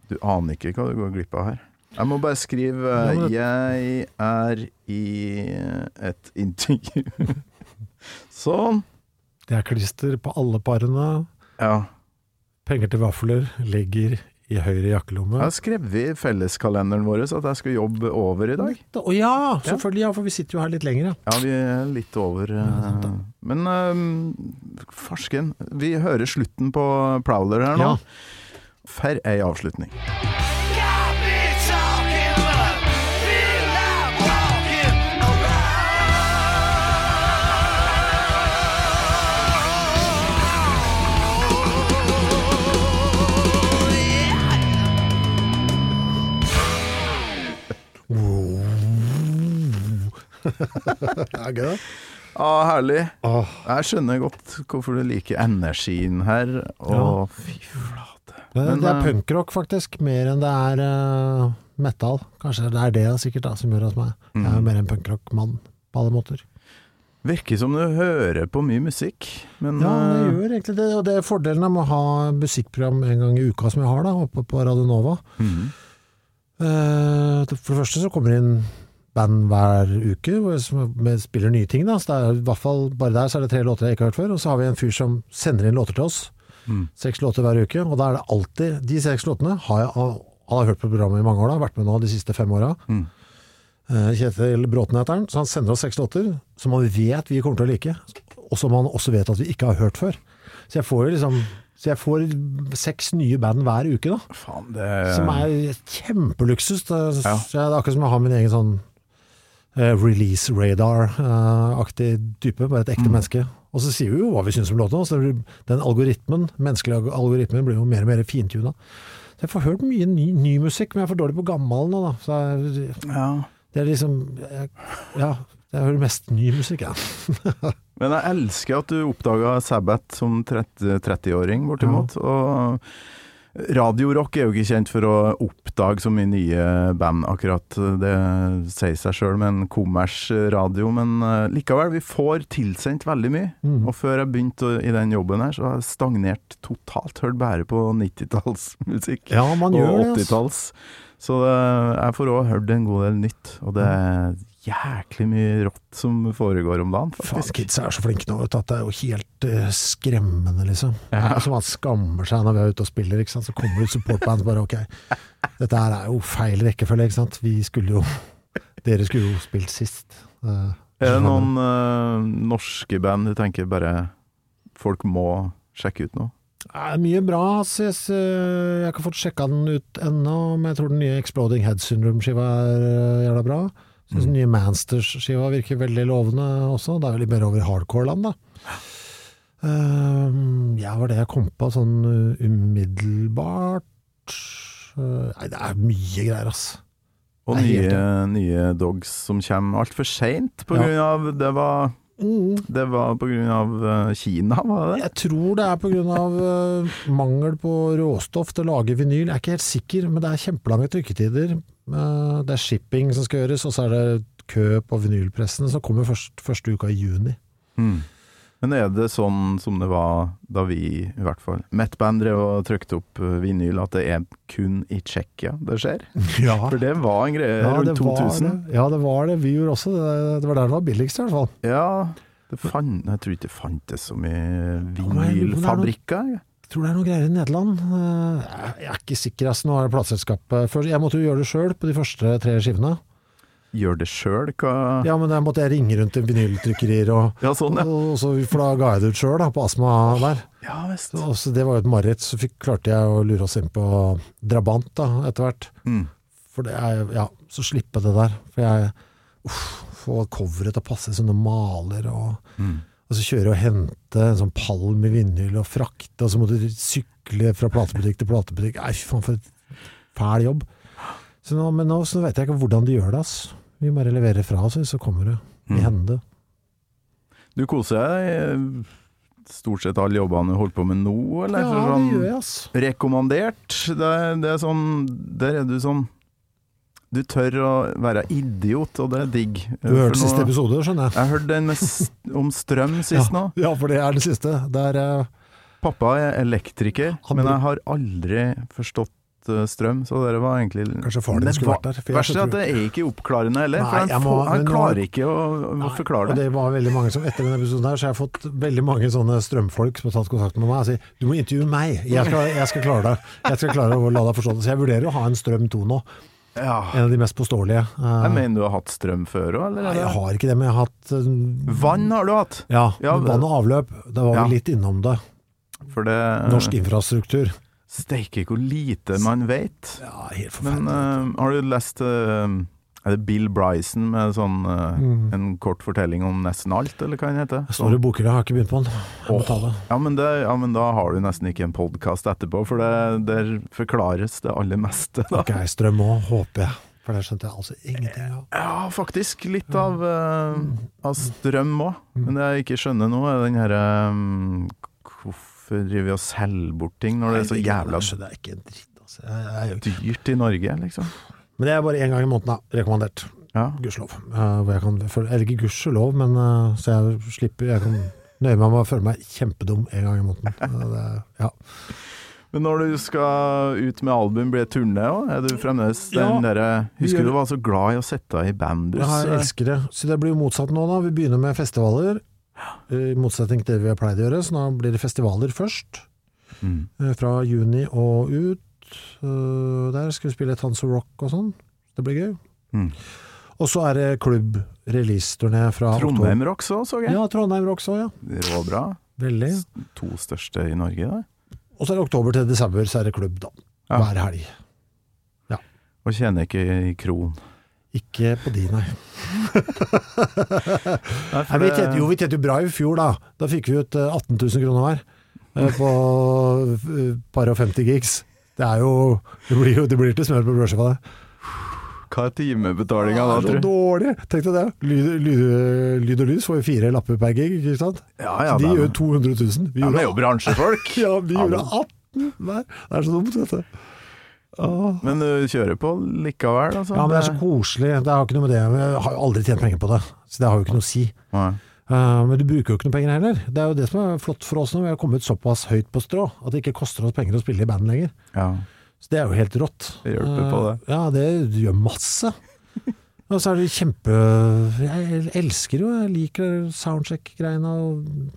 Speaker 3: du aner ikke hva du går glipp av her. Jeg må bare skrive
Speaker 2: Ja, men
Speaker 3: Jeg er i et intervju Sånn.
Speaker 2: Det er klister på alle parene.
Speaker 3: Ja.
Speaker 2: Penger til vafler ligger i høyre jakkelomme.
Speaker 3: Jeg har skrevet i felleskalenderen vår at jeg skal jobbe over i dag.
Speaker 2: Å ja, selvfølgelig, ja, for vi sitter jo her litt lenger, ja.
Speaker 3: Ja, vi er litt over.
Speaker 2: Ja,
Speaker 3: eh, Men uh, farsken, vi hører slutten på Prowler her nå.
Speaker 2: Ja.
Speaker 3: For ei avslutning.
Speaker 2: Det gøy, da.
Speaker 3: Ah, herlig.
Speaker 2: Åh,
Speaker 3: Jeg skjønner godt hvorfor du liker energien her. Å,
Speaker 2: Ja.
Speaker 3: fy flate. Men,
Speaker 2: det er
Speaker 3: eh,
Speaker 2: punkrock, faktisk, mer enn det er uh, metal. Kanskje det er det sikkert da, som gjør hos meg. Jeg er
Speaker 3: Mm.
Speaker 2: mer en punkrock-mann på alle måter.
Speaker 3: Virker som du hører på mye musikk, men
Speaker 2: Ja, det
Speaker 3: eh,
Speaker 2: gjør egentlig det, og det er fordelen med å ha musikkprogram en gang i uka som jeg har da, oppe på Radio Nova. Eh, for det første så kommer det inn band hver uke som spiller nye ting. Da. Så det er i hvert fall bare der så er det tre låter jeg ikke har hørt før. Og så har vi en fyr som sender inn låter til oss. Seks låter hver uke. Og da er det alltid De seks låtene har jeg, han har hørt på programmet i mange år, da, vært med nå de siste fem åra. Mm. Kjetil Bråten heter han. Så han sender oss seks låter som han vet vi kommer til å like, og som han også vet at vi ikke har hørt før. Så jeg får jo liksom Så jeg får seks nye band hver uke, da.
Speaker 3: Faen, det
Speaker 2: Som er kjempeluksus. Det,
Speaker 3: Ja.
Speaker 2: det er akkurat som å ha min egen sånn eh, release radar-aktig type, bare et ekte menneske. Og så sier vi jo hva vi syns om låta. Så den algoritmen, menneskelige algoritmen blir jo mer og mer fintuna. Så jeg får hørt mye ny, ny musikk, men jeg er for dårlig på gammel nå, da. Så jeg,
Speaker 3: ja.
Speaker 2: det er liksom jeg, Ja, jeg hører mest ny musikk, ja.
Speaker 3: Men jeg elsker at du oppdaga Sabbath som 30 30-åring, bortimot. Og radiorock er jo ikke kjent for å oppdage så mye nye band, akkurat. Det sier seg sjøl med en kommers radio, men eh, likevel, vi får tilsendt veldig mye.
Speaker 2: Mm.
Speaker 3: Og før jeg begynte i den jobben her, så har jeg stagnert totalt. Hørt bare på 90-tallsmusikk.
Speaker 2: Ja,
Speaker 3: og
Speaker 2: det. Altså.
Speaker 3: 80-talls. Så det, jeg får òg hørt en god del nytt, og det er jæklig mye rått som foregår om dagen,
Speaker 2: Faen,
Speaker 3: faktisk.
Speaker 2: kids er så flinke nå, vet du, at det er jo helt uh, skremmende, liksom.
Speaker 3: Ja.
Speaker 2: Som man skammer seg når vi er ute og spiller, ikke sant. Så kommer det ut supportband bare ok, dette her er jo feil rekkefølge, ikke sant. Vi skulle jo Dere skulle jo spilt sist. Uh,
Speaker 3: Er det noen uh, norske band du tenker bare folk må sjekke ut nå?
Speaker 2: Det er mye bra. Jeg, har ikke fått sjekka den ut ennå, men jeg tror den nye Exploding Head Syndrome-skiva er jævla bra. Syns mm. nye Mansters-skiva virker veldig lovende også. Det er jo litt mer over i hardcore-land, da. Uh, ja, var det jeg kom på sånn uh, umiddelbart Uh, Nei, det er mye greier, ass.
Speaker 3: Og nye, nye dogs som kommer altfor seint på
Speaker 2: Ja.
Speaker 3: grunn av Det var,
Speaker 2: Mm.
Speaker 3: det var av eh, Kina, var det det?
Speaker 2: Jeg tror det er pga. Uh, mangel på råstoff til å lage vinyl. Jeg er ikke helt sikker, men det er kjempelange trykketider. Det er shipping som skal gjøres, og så er det kø på vinylpressene som kommer først, første uka i juni.
Speaker 3: Mm. Men er det sånn som det var da vi, i hvert fall, Met-band drev og trykte opp eh, vinyl, at det er kun i Tsjekkia det skjer?
Speaker 2: Ja,
Speaker 3: For det var en greie
Speaker 2: ja,
Speaker 3: rundt 2000.
Speaker 2: det. Ja, det var det. Vi gjorde også det. Det var der det var billigst, i hvert fall.
Speaker 3: Ja, det fant, jeg tror ikke det fantes så mye
Speaker 2: er
Speaker 3: vinylfabrikker.
Speaker 2: Jeg tror det er noe greier i Nederland. Uh, Jeg er ikke sikker, Altså, Nå er det plateselskapet. Jeg måtte jo gjøre det sjøl på de første tre skivene.
Speaker 3: Gjør det sjøl,
Speaker 2: Ja, men der måtte jeg ringe rundt til vinyltrykkerier og
Speaker 3: Ja, sånn, ja.
Speaker 2: Og så, for da ga jeg det ut sjøl, på Astma der.
Speaker 3: Ja visst.
Speaker 2: Så, så det var jo et mareritt. Så fikk, klarte jeg å lure oss inn på Drabant da, etter hvert.
Speaker 3: Mm.
Speaker 2: For det er Ja, så slippe det der. For jeg uff, Få coveret til å passe sånne maler, og,
Speaker 3: Mm.
Speaker 2: Og så kjøre og hente en sånn pall med vinyl og frakte, og så måtte du sykle fra platebutikk til platebutikk. Nei, fy faen, for et fæl jobb. Så nå, men nå så vet jeg ikke hvordan de gjør det, ass. Vi bare leverer fra oss, så kommer det i
Speaker 3: Mm.
Speaker 2: hende.
Speaker 3: Du koser deg stort sett alle jobbene du holder på med nå, eller?
Speaker 2: Ja, det
Speaker 3: sånn
Speaker 2: gjør jeg, ass.
Speaker 3: Rekommandert. Det, det er sånn Der er du sånn Du tør å være idiot, og det er digg.
Speaker 2: Du hørte
Speaker 3: For
Speaker 2: siste episode, skjønner jeg.
Speaker 3: Jeg hørte den om strøm sist nå.
Speaker 2: Ja, for det er det siste. Der, uh...
Speaker 3: Pappa er elektriker,
Speaker 2: Han
Speaker 3: men jeg har aldri forstått eh, strøm, så dere var egentlig
Speaker 2: Kanskje faren din skulle vært der,
Speaker 3: Verst er at det er ikke oppklarende heller,
Speaker 2: Nei,
Speaker 3: for han,
Speaker 2: må-
Speaker 3: han klarer ikke å,
Speaker 2: Nei,
Speaker 3: forklare
Speaker 2: Og
Speaker 3: det.
Speaker 2: det var veldig mange som Etter denne episoden her, så har jeg fått veldig mange sånne strømfolk som har tatt kontakt med meg og sier du må intervjue meg, jeg skal, jeg skal klare det. Jeg skal klare å la deg forstå det. Så jeg vurderer å ha en Strøm 2 nå.
Speaker 3: Ja.
Speaker 2: En av de mest påståelige. Eh,
Speaker 3: Jeg mener du har hatt strøm før òg, eller?
Speaker 2: nei, jeg har ikke det, men jeg har hatt eh,
Speaker 3: Vann har du hatt,
Speaker 2: Ja,
Speaker 3: Ja,
Speaker 2: vann og avløp. Da var
Speaker 3: Ja.
Speaker 2: vi litt innom det.
Speaker 3: for det
Speaker 2: Norsk infrastruktur.
Speaker 3: Steike hvor lite man vet.
Speaker 2: Ja, helt
Speaker 3: Men
Speaker 2: forferdelig.
Speaker 3: eh, har du lest eh, Er det Bill Bryson med sånn uh,
Speaker 2: Mm.
Speaker 3: en kort fortelling om nesten alt, eller hva den heter?
Speaker 2: Jeg står i bokhylla, jeg har ikke begynt på den. Jeg det.
Speaker 3: Ja men, det, ja, men da har du nesten ikke en podkast etterpå, for det, der forklares det aller meste. Da.
Speaker 2: Ok, strøm òg, håper jeg. For det skjønte jeg altså ingenting av.
Speaker 3: Ja, faktisk litt av, uh, av strøm òg.
Speaker 2: Mm.
Speaker 3: Men det jeg ikke skjønner nå, er den herre um, Hvorfor driver vi og selger bort ting når det er så jævla
Speaker 2: Det jeg ikke en dritt. Altså. Jeg, jeg, er jo
Speaker 3: dyrt i Norge, liksom?
Speaker 2: Men det er bare én gang i måneden, da. Rekommandert.
Speaker 3: Ja.
Speaker 2: Gudskjelov. Eh, Eller ikke gudskjelov, men eh, så jeg slipper Jeg kan nøye meg med å føle meg kjempedum en gang i måneden. Eh, det, ja.
Speaker 3: Men når du skal ut med album, blir det turné òg? Er du fremdeles den
Speaker 2: Ja,
Speaker 3: derre Husker du var så glad i å sette deg i bandbuss?
Speaker 2: Ja, jeg elsker det. Så det blir jo motsatt nå, da. Vi begynner med festivaler. I motsetning til det vi har pleid å gjøre, så nå blir det festivaler først.
Speaker 3: Mm.
Speaker 2: Fra juni og ut. Eh, Der skal vi spille Tons of Rock og sånn. Det blir gøy.
Speaker 3: Mm.
Speaker 2: Og så er det klubb releaseturné fra
Speaker 3: Trondheim Rocks òg, så jeg.
Speaker 2: Ja, Trondheim Rock så, ja.
Speaker 3: Råbra.
Speaker 2: Veldig.
Speaker 3: To største i Norge, da.
Speaker 2: Og så er det oktober til desember, så er det klubb, da.
Speaker 3: Ja.
Speaker 2: Hver helg.
Speaker 3: Og tjener ikke i kron.
Speaker 2: Ikke på de, nei.
Speaker 3: Nei,
Speaker 2: Nei, vi tjente jo, vi tjente jo bra i fjor, da. Da fikk vi ut eh, 18 000 kroner hver eh, på par og 50 gigs. Det er jo Det blir jo det blir til smør på brødskiva, det.
Speaker 3: Hva er timebetalinga da,
Speaker 2: er så
Speaker 3: tror du?
Speaker 2: dårlig! Tenk deg det. Lyd, lyd, lyd og lys får jo fire lapper per gig, ikke sant?
Speaker 3: Ja, ja,
Speaker 2: Så de gjør 200 000. Vi
Speaker 3: Ja, gjorde, det er jo bransjefolk.
Speaker 2: ja, vi gjorde 18 hver. Det er så dumt, dette. du. Åh.
Speaker 3: Men du kjører på likevel, altså?
Speaker 2: Ja, men det er så koselig. Det har ikke noe med det Jeg har aldri tjent penger på det, så det har jo ikke noe å si.
Speaker 3: Nei.
Speaker 2: Eh, men du bruker jo ikke noe penger heller. Det er jo det som er flott for oss nå. Vi har kommet såpass høyt på strå at det ikke koster oss penger å spille i band lenger.
Speaker 3: Ja.
Speaker 2: Så det er jo helt rått.
Speaker 3: Det hjelper på det.
Speaker 2: Eh, Ja, det gjør masse. Og så er det kjempe Jeg elsker jo, jeg liker soundcheck-greiene.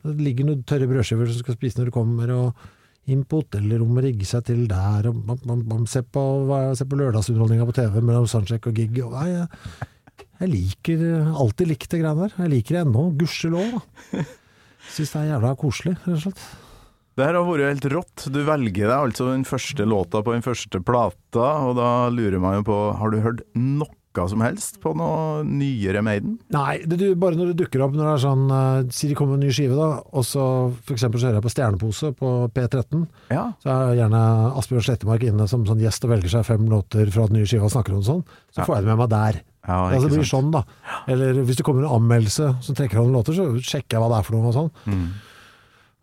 Speaker 2: Det ligger noen tørre brødskiver som skal spise når du kommer, og inn på hotellrommet, rigge seg til der, og bam, bam, bam, se på, se på lørdagsunderholdninga på TV mellom soundcheck og gig. Og, nei, jeg, liker alltid likt det greiene der. Jeg liker det ennå, gudskjelov. Syns det er jævla koselig, rett og slett.
Speaker 3: Det her har vært helt rått. Du velger deg altså den første låta på den første plata, og da lurer man jo på Har du hørt noe som helst på noe nyere Maiden?
Speaker 2: Nei, det, du, bare når det dukker opp når det er sånn uh, Si det kommer en ny skive, da, og så eksempel så hører jeg på Stjernepose på P13.
Speaker 3: Ja.
Speaker 2: Så er gjerne Asbjørn Slettemark inne som sånn gjest og velger seg fem låter fra den nye skiva og snakker om sånn. Så
Speaker 3: Ja.
Speaker 2: får jeg det med meg der.
Speaker 3: Ja
Speaker 2: altså, det blir
Speaker 3: sant.
Speaker 2: sånn, da. Eller hvis det kommer en anmeldelse som trekker av noen låter, så sjekker jeg hva det er for noe og sånn.
Speaker 3: Mm.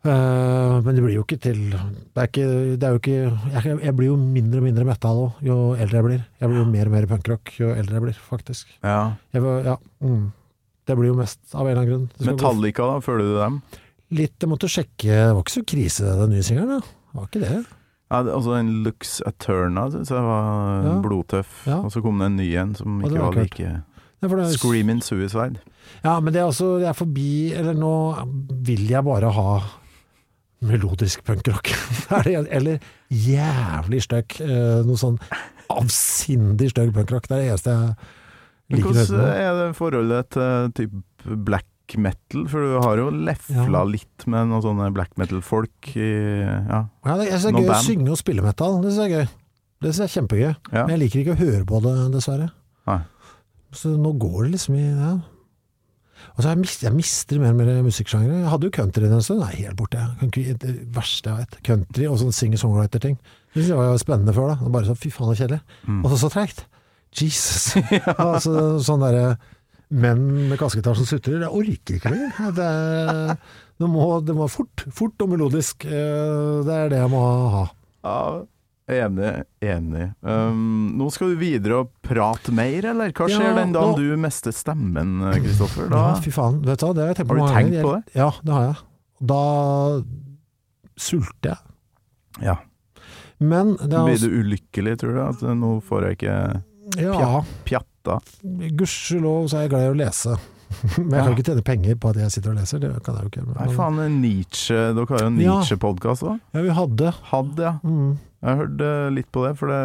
Speaker 2: Uh, men det blir jo ikke til Det er, ikke, det er jo ikke jeg, jeg blir jo mindre og mindre metal òg, jo eldre jeg blir. Jeg blir jo mer og mer punkrock jo eldre jeg blir, faktisk.
Speaker 3: Ja.
Speaker 2: Jeg, ja, mm. Det blir jo mest av en eller annen grunn.
Speaker 3: Metallica, da, føler du dem?
Speaker 2: Litt, jeg måtte sjekke Det var ikke så krise, den nye singelen. Det var ikke det.
Speaker 3: Ja, altså den Lux Eterna syns jeg var
Speaker 2: Ja.
Speaker 3: blodtøff.
Speaker 2: Ja.
Speaker 3: Og så kom det en ny en som ikke
Speaker 2: var
Speaker 3: var like
Speaker 2: ja,
Speaker 3: Screaming Suicide.
Speaker 2: Ja, men det er altså Jeg er forbi Eller nå vil jeg bare ha melodisk punkrock. Er eller jævlig stygg. eh, Noe sånn avsindig støkk punkrock. Det er det eneste jeg liker. å
Speaker 3: hvordan
Speaker 2: høre på.
Speaker 3: er det forholdet til typ black metal? For du har jo lefla
Speaker 2: Ja.
Speaker 3: litt med noen sånne black metal-folk i Ja.
Speaker 2: Ja, det, jeg synes det er gøy
Speaker 3: band.
Speaker 2: å synge og spille metal. Det synes jeg er gøy. Det synes jeg er kjempegøy.
Speaker 3: ja.
Speaker 2: Men jeg liker ikke å høre på det, dessverre.
Speaker 3: Nei.
Speaker 2: Så nå går det liksom i ja. Og så jeg, mist, jeg mister mer og mer musikksjangre. Jeg hadde jo country en stund, nei, helt borte. Jeg. Det verste jeg vet. Country og sånn singer-songwriter-ting. Det synes jeg var spennende før, da. Bare så fy faen så kjedelig.
Speaker 3: Mm.
Speaker 2: Og så så treigt. Jesus. altså, sånn derre menn med kassegitar som sutrer, jeg orker ikke lenger. Det, det, må, det må fort, fort og melodisk. Eh, Det er det jeg må ha.
Speaker 3: ja. Enig. Enig. Um, nå skal du videre og prate mer, eller? Hva skjer
Speaker 2: Ja,
Speaker 3: den dagen
Speaker 2: nå-
Speaker 3: du mister stemmen, Kristoffer? Da
Speaker 2: Ja, fy faen. Vet du det har jeg tenkt på
Speaker 3: Har du tenkt på det?
Speaker 2: Ja, det har jeg. Da sulter jeg.
Speaker 3: ja.
Speaker 2: Men det er
Speaker 3: Blir
Speaker 2: altså,
Speaker 3: du ulykkelig, tror du? At nå får jeg ikke
Speaker 2: Ja,
Speaker 3: pjatta?
Speaker 2: gudskjelov så er jeg glad i å lese. Men jeg kan ikke tjene penger på at jeg sitter og leser. Det kan jeg jo ikke.
Speaker 3: Nei, faen, Nietzsche Dere har jo en Nietzsche-podkast òg?
Speaker 2: Ja, vi hadde.
Speaker 3: Hadde, ja.
Speaker 2: Mm,
Speaker 3: Jeg hørte litt på det, for det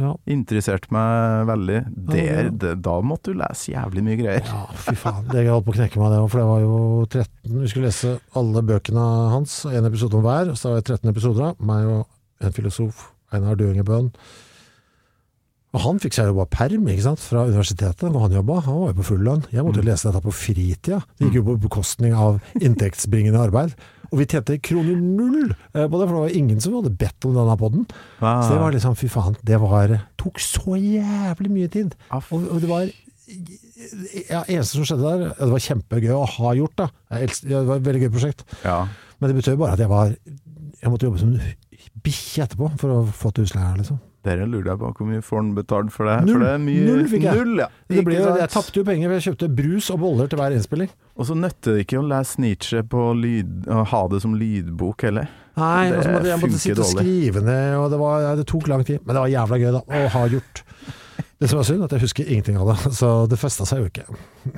Speaker 2: ja.
Speaker 3: interesserte meg veldig. Der, det, da måtte du lese jævlig mye greier.
Speaker 2: ja, fy faen. Det holdt på å knekke meg, det òg. For det var jo 13 Vi skulle lese alle bøkene hans, en episode om hver. Så det var 13 episoder av meg og en filosof, Einar Døingebøen. Og han fikk seg jo bare perm ikke sant, fra universitetet hvor han jobba. Han var jo på full lønn. Jeg måtte jo lese dette på fritida. Det gikk jo på bekostning av inntektsbringende arbeid. Og vi tjente kroner null eh, på det, for det var ingen som hadde bedt om denne poden.
Speaker 3: Ah,
Speaker 2: Så det var liksom, fy faen, det var tok så jævlig mye tid.
Speaker 3: ah,
Speaker 2: Og, og det var ja, eneste som skjedde der, det var kjempegøy å ha gjort da. Det var et veldig gøy prosjekt.
Speaker 3: ja.
Speaker 2: Men det betød bare at jeg var Jeg måtte jobbe som bikkje etterpå for å få til husleia, liksom.
Speaker 3: Dere lurer jeg på hvor mye får han betalt for det?
Speaker 2: Null.
Speaker 3: For det mye
Speaker 2: Null fikk jeg.
Speaker 3: Null, ja.
Speaker 2: Det ble, jeg tapte jo penger, for jeg kjøpte brus og boller til hver innspilling.
Speaker 3: Og så nøtter det ikke å lese Nietzsche på lyd, ha det som lydbok heller.
Speaker 2: Nei,
Speaker 3: Det
Speaker 2: måtte jeg måtte
Speaker 3: sitte
Speaker 2: sitte og skrive ned, og det, var, det tok lang tid. Men det var jævla gøy, da, å ha gjort. Det som var synd, at jeg husker ingenting av det, så det festa seg jo ikke.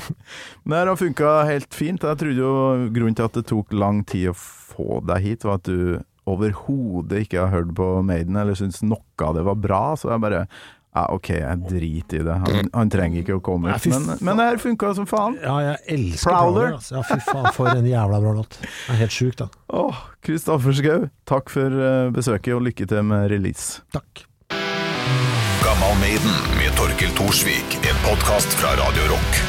Speaker 3: Men det har funka helt fint. Jeg trodde jo grunnen til at det tok lang tid å få deg hit, var at du overhodet ikke har hørt på Maiden, eller syntes noe av det var bra. Så jeg bare ja, ok, jeg driter i det. Han, han trenger ikke å komme ut. Men, men det her funka som faen.
Speaker 2: Ja, jeg elsker
Speaker 3: Prowler.
Speaker 2: Prowler. Altså. Ja, fy faen, for en jævla bra låt. Det er helt sjukt, da.
Speaker 3: Åh, Kristoffer Schou, takk for eh, besøket, og lykke til med release.
Speaker 2: Takk.
Speaker 4: Gammal Maiden med Torkel Thorsvik, en podkast fra Radio Rock.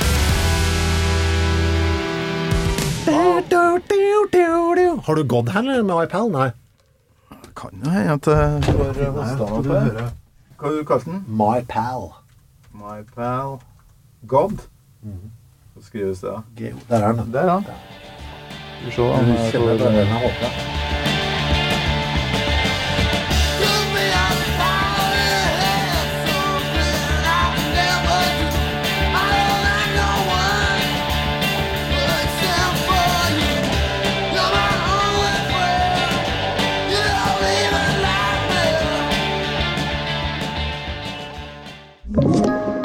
Speaker 2: Har du gått her med iPal? Nei.
Speaker 3: Kan jo hende at eh, det. Hva har du den?
Speaker 2: MyPal.
Speaker 3: My pal God? Så skrives det, da?
Speaker 2: Der er den.
Speaker 3: Der, ja. Skal vi se om jeg får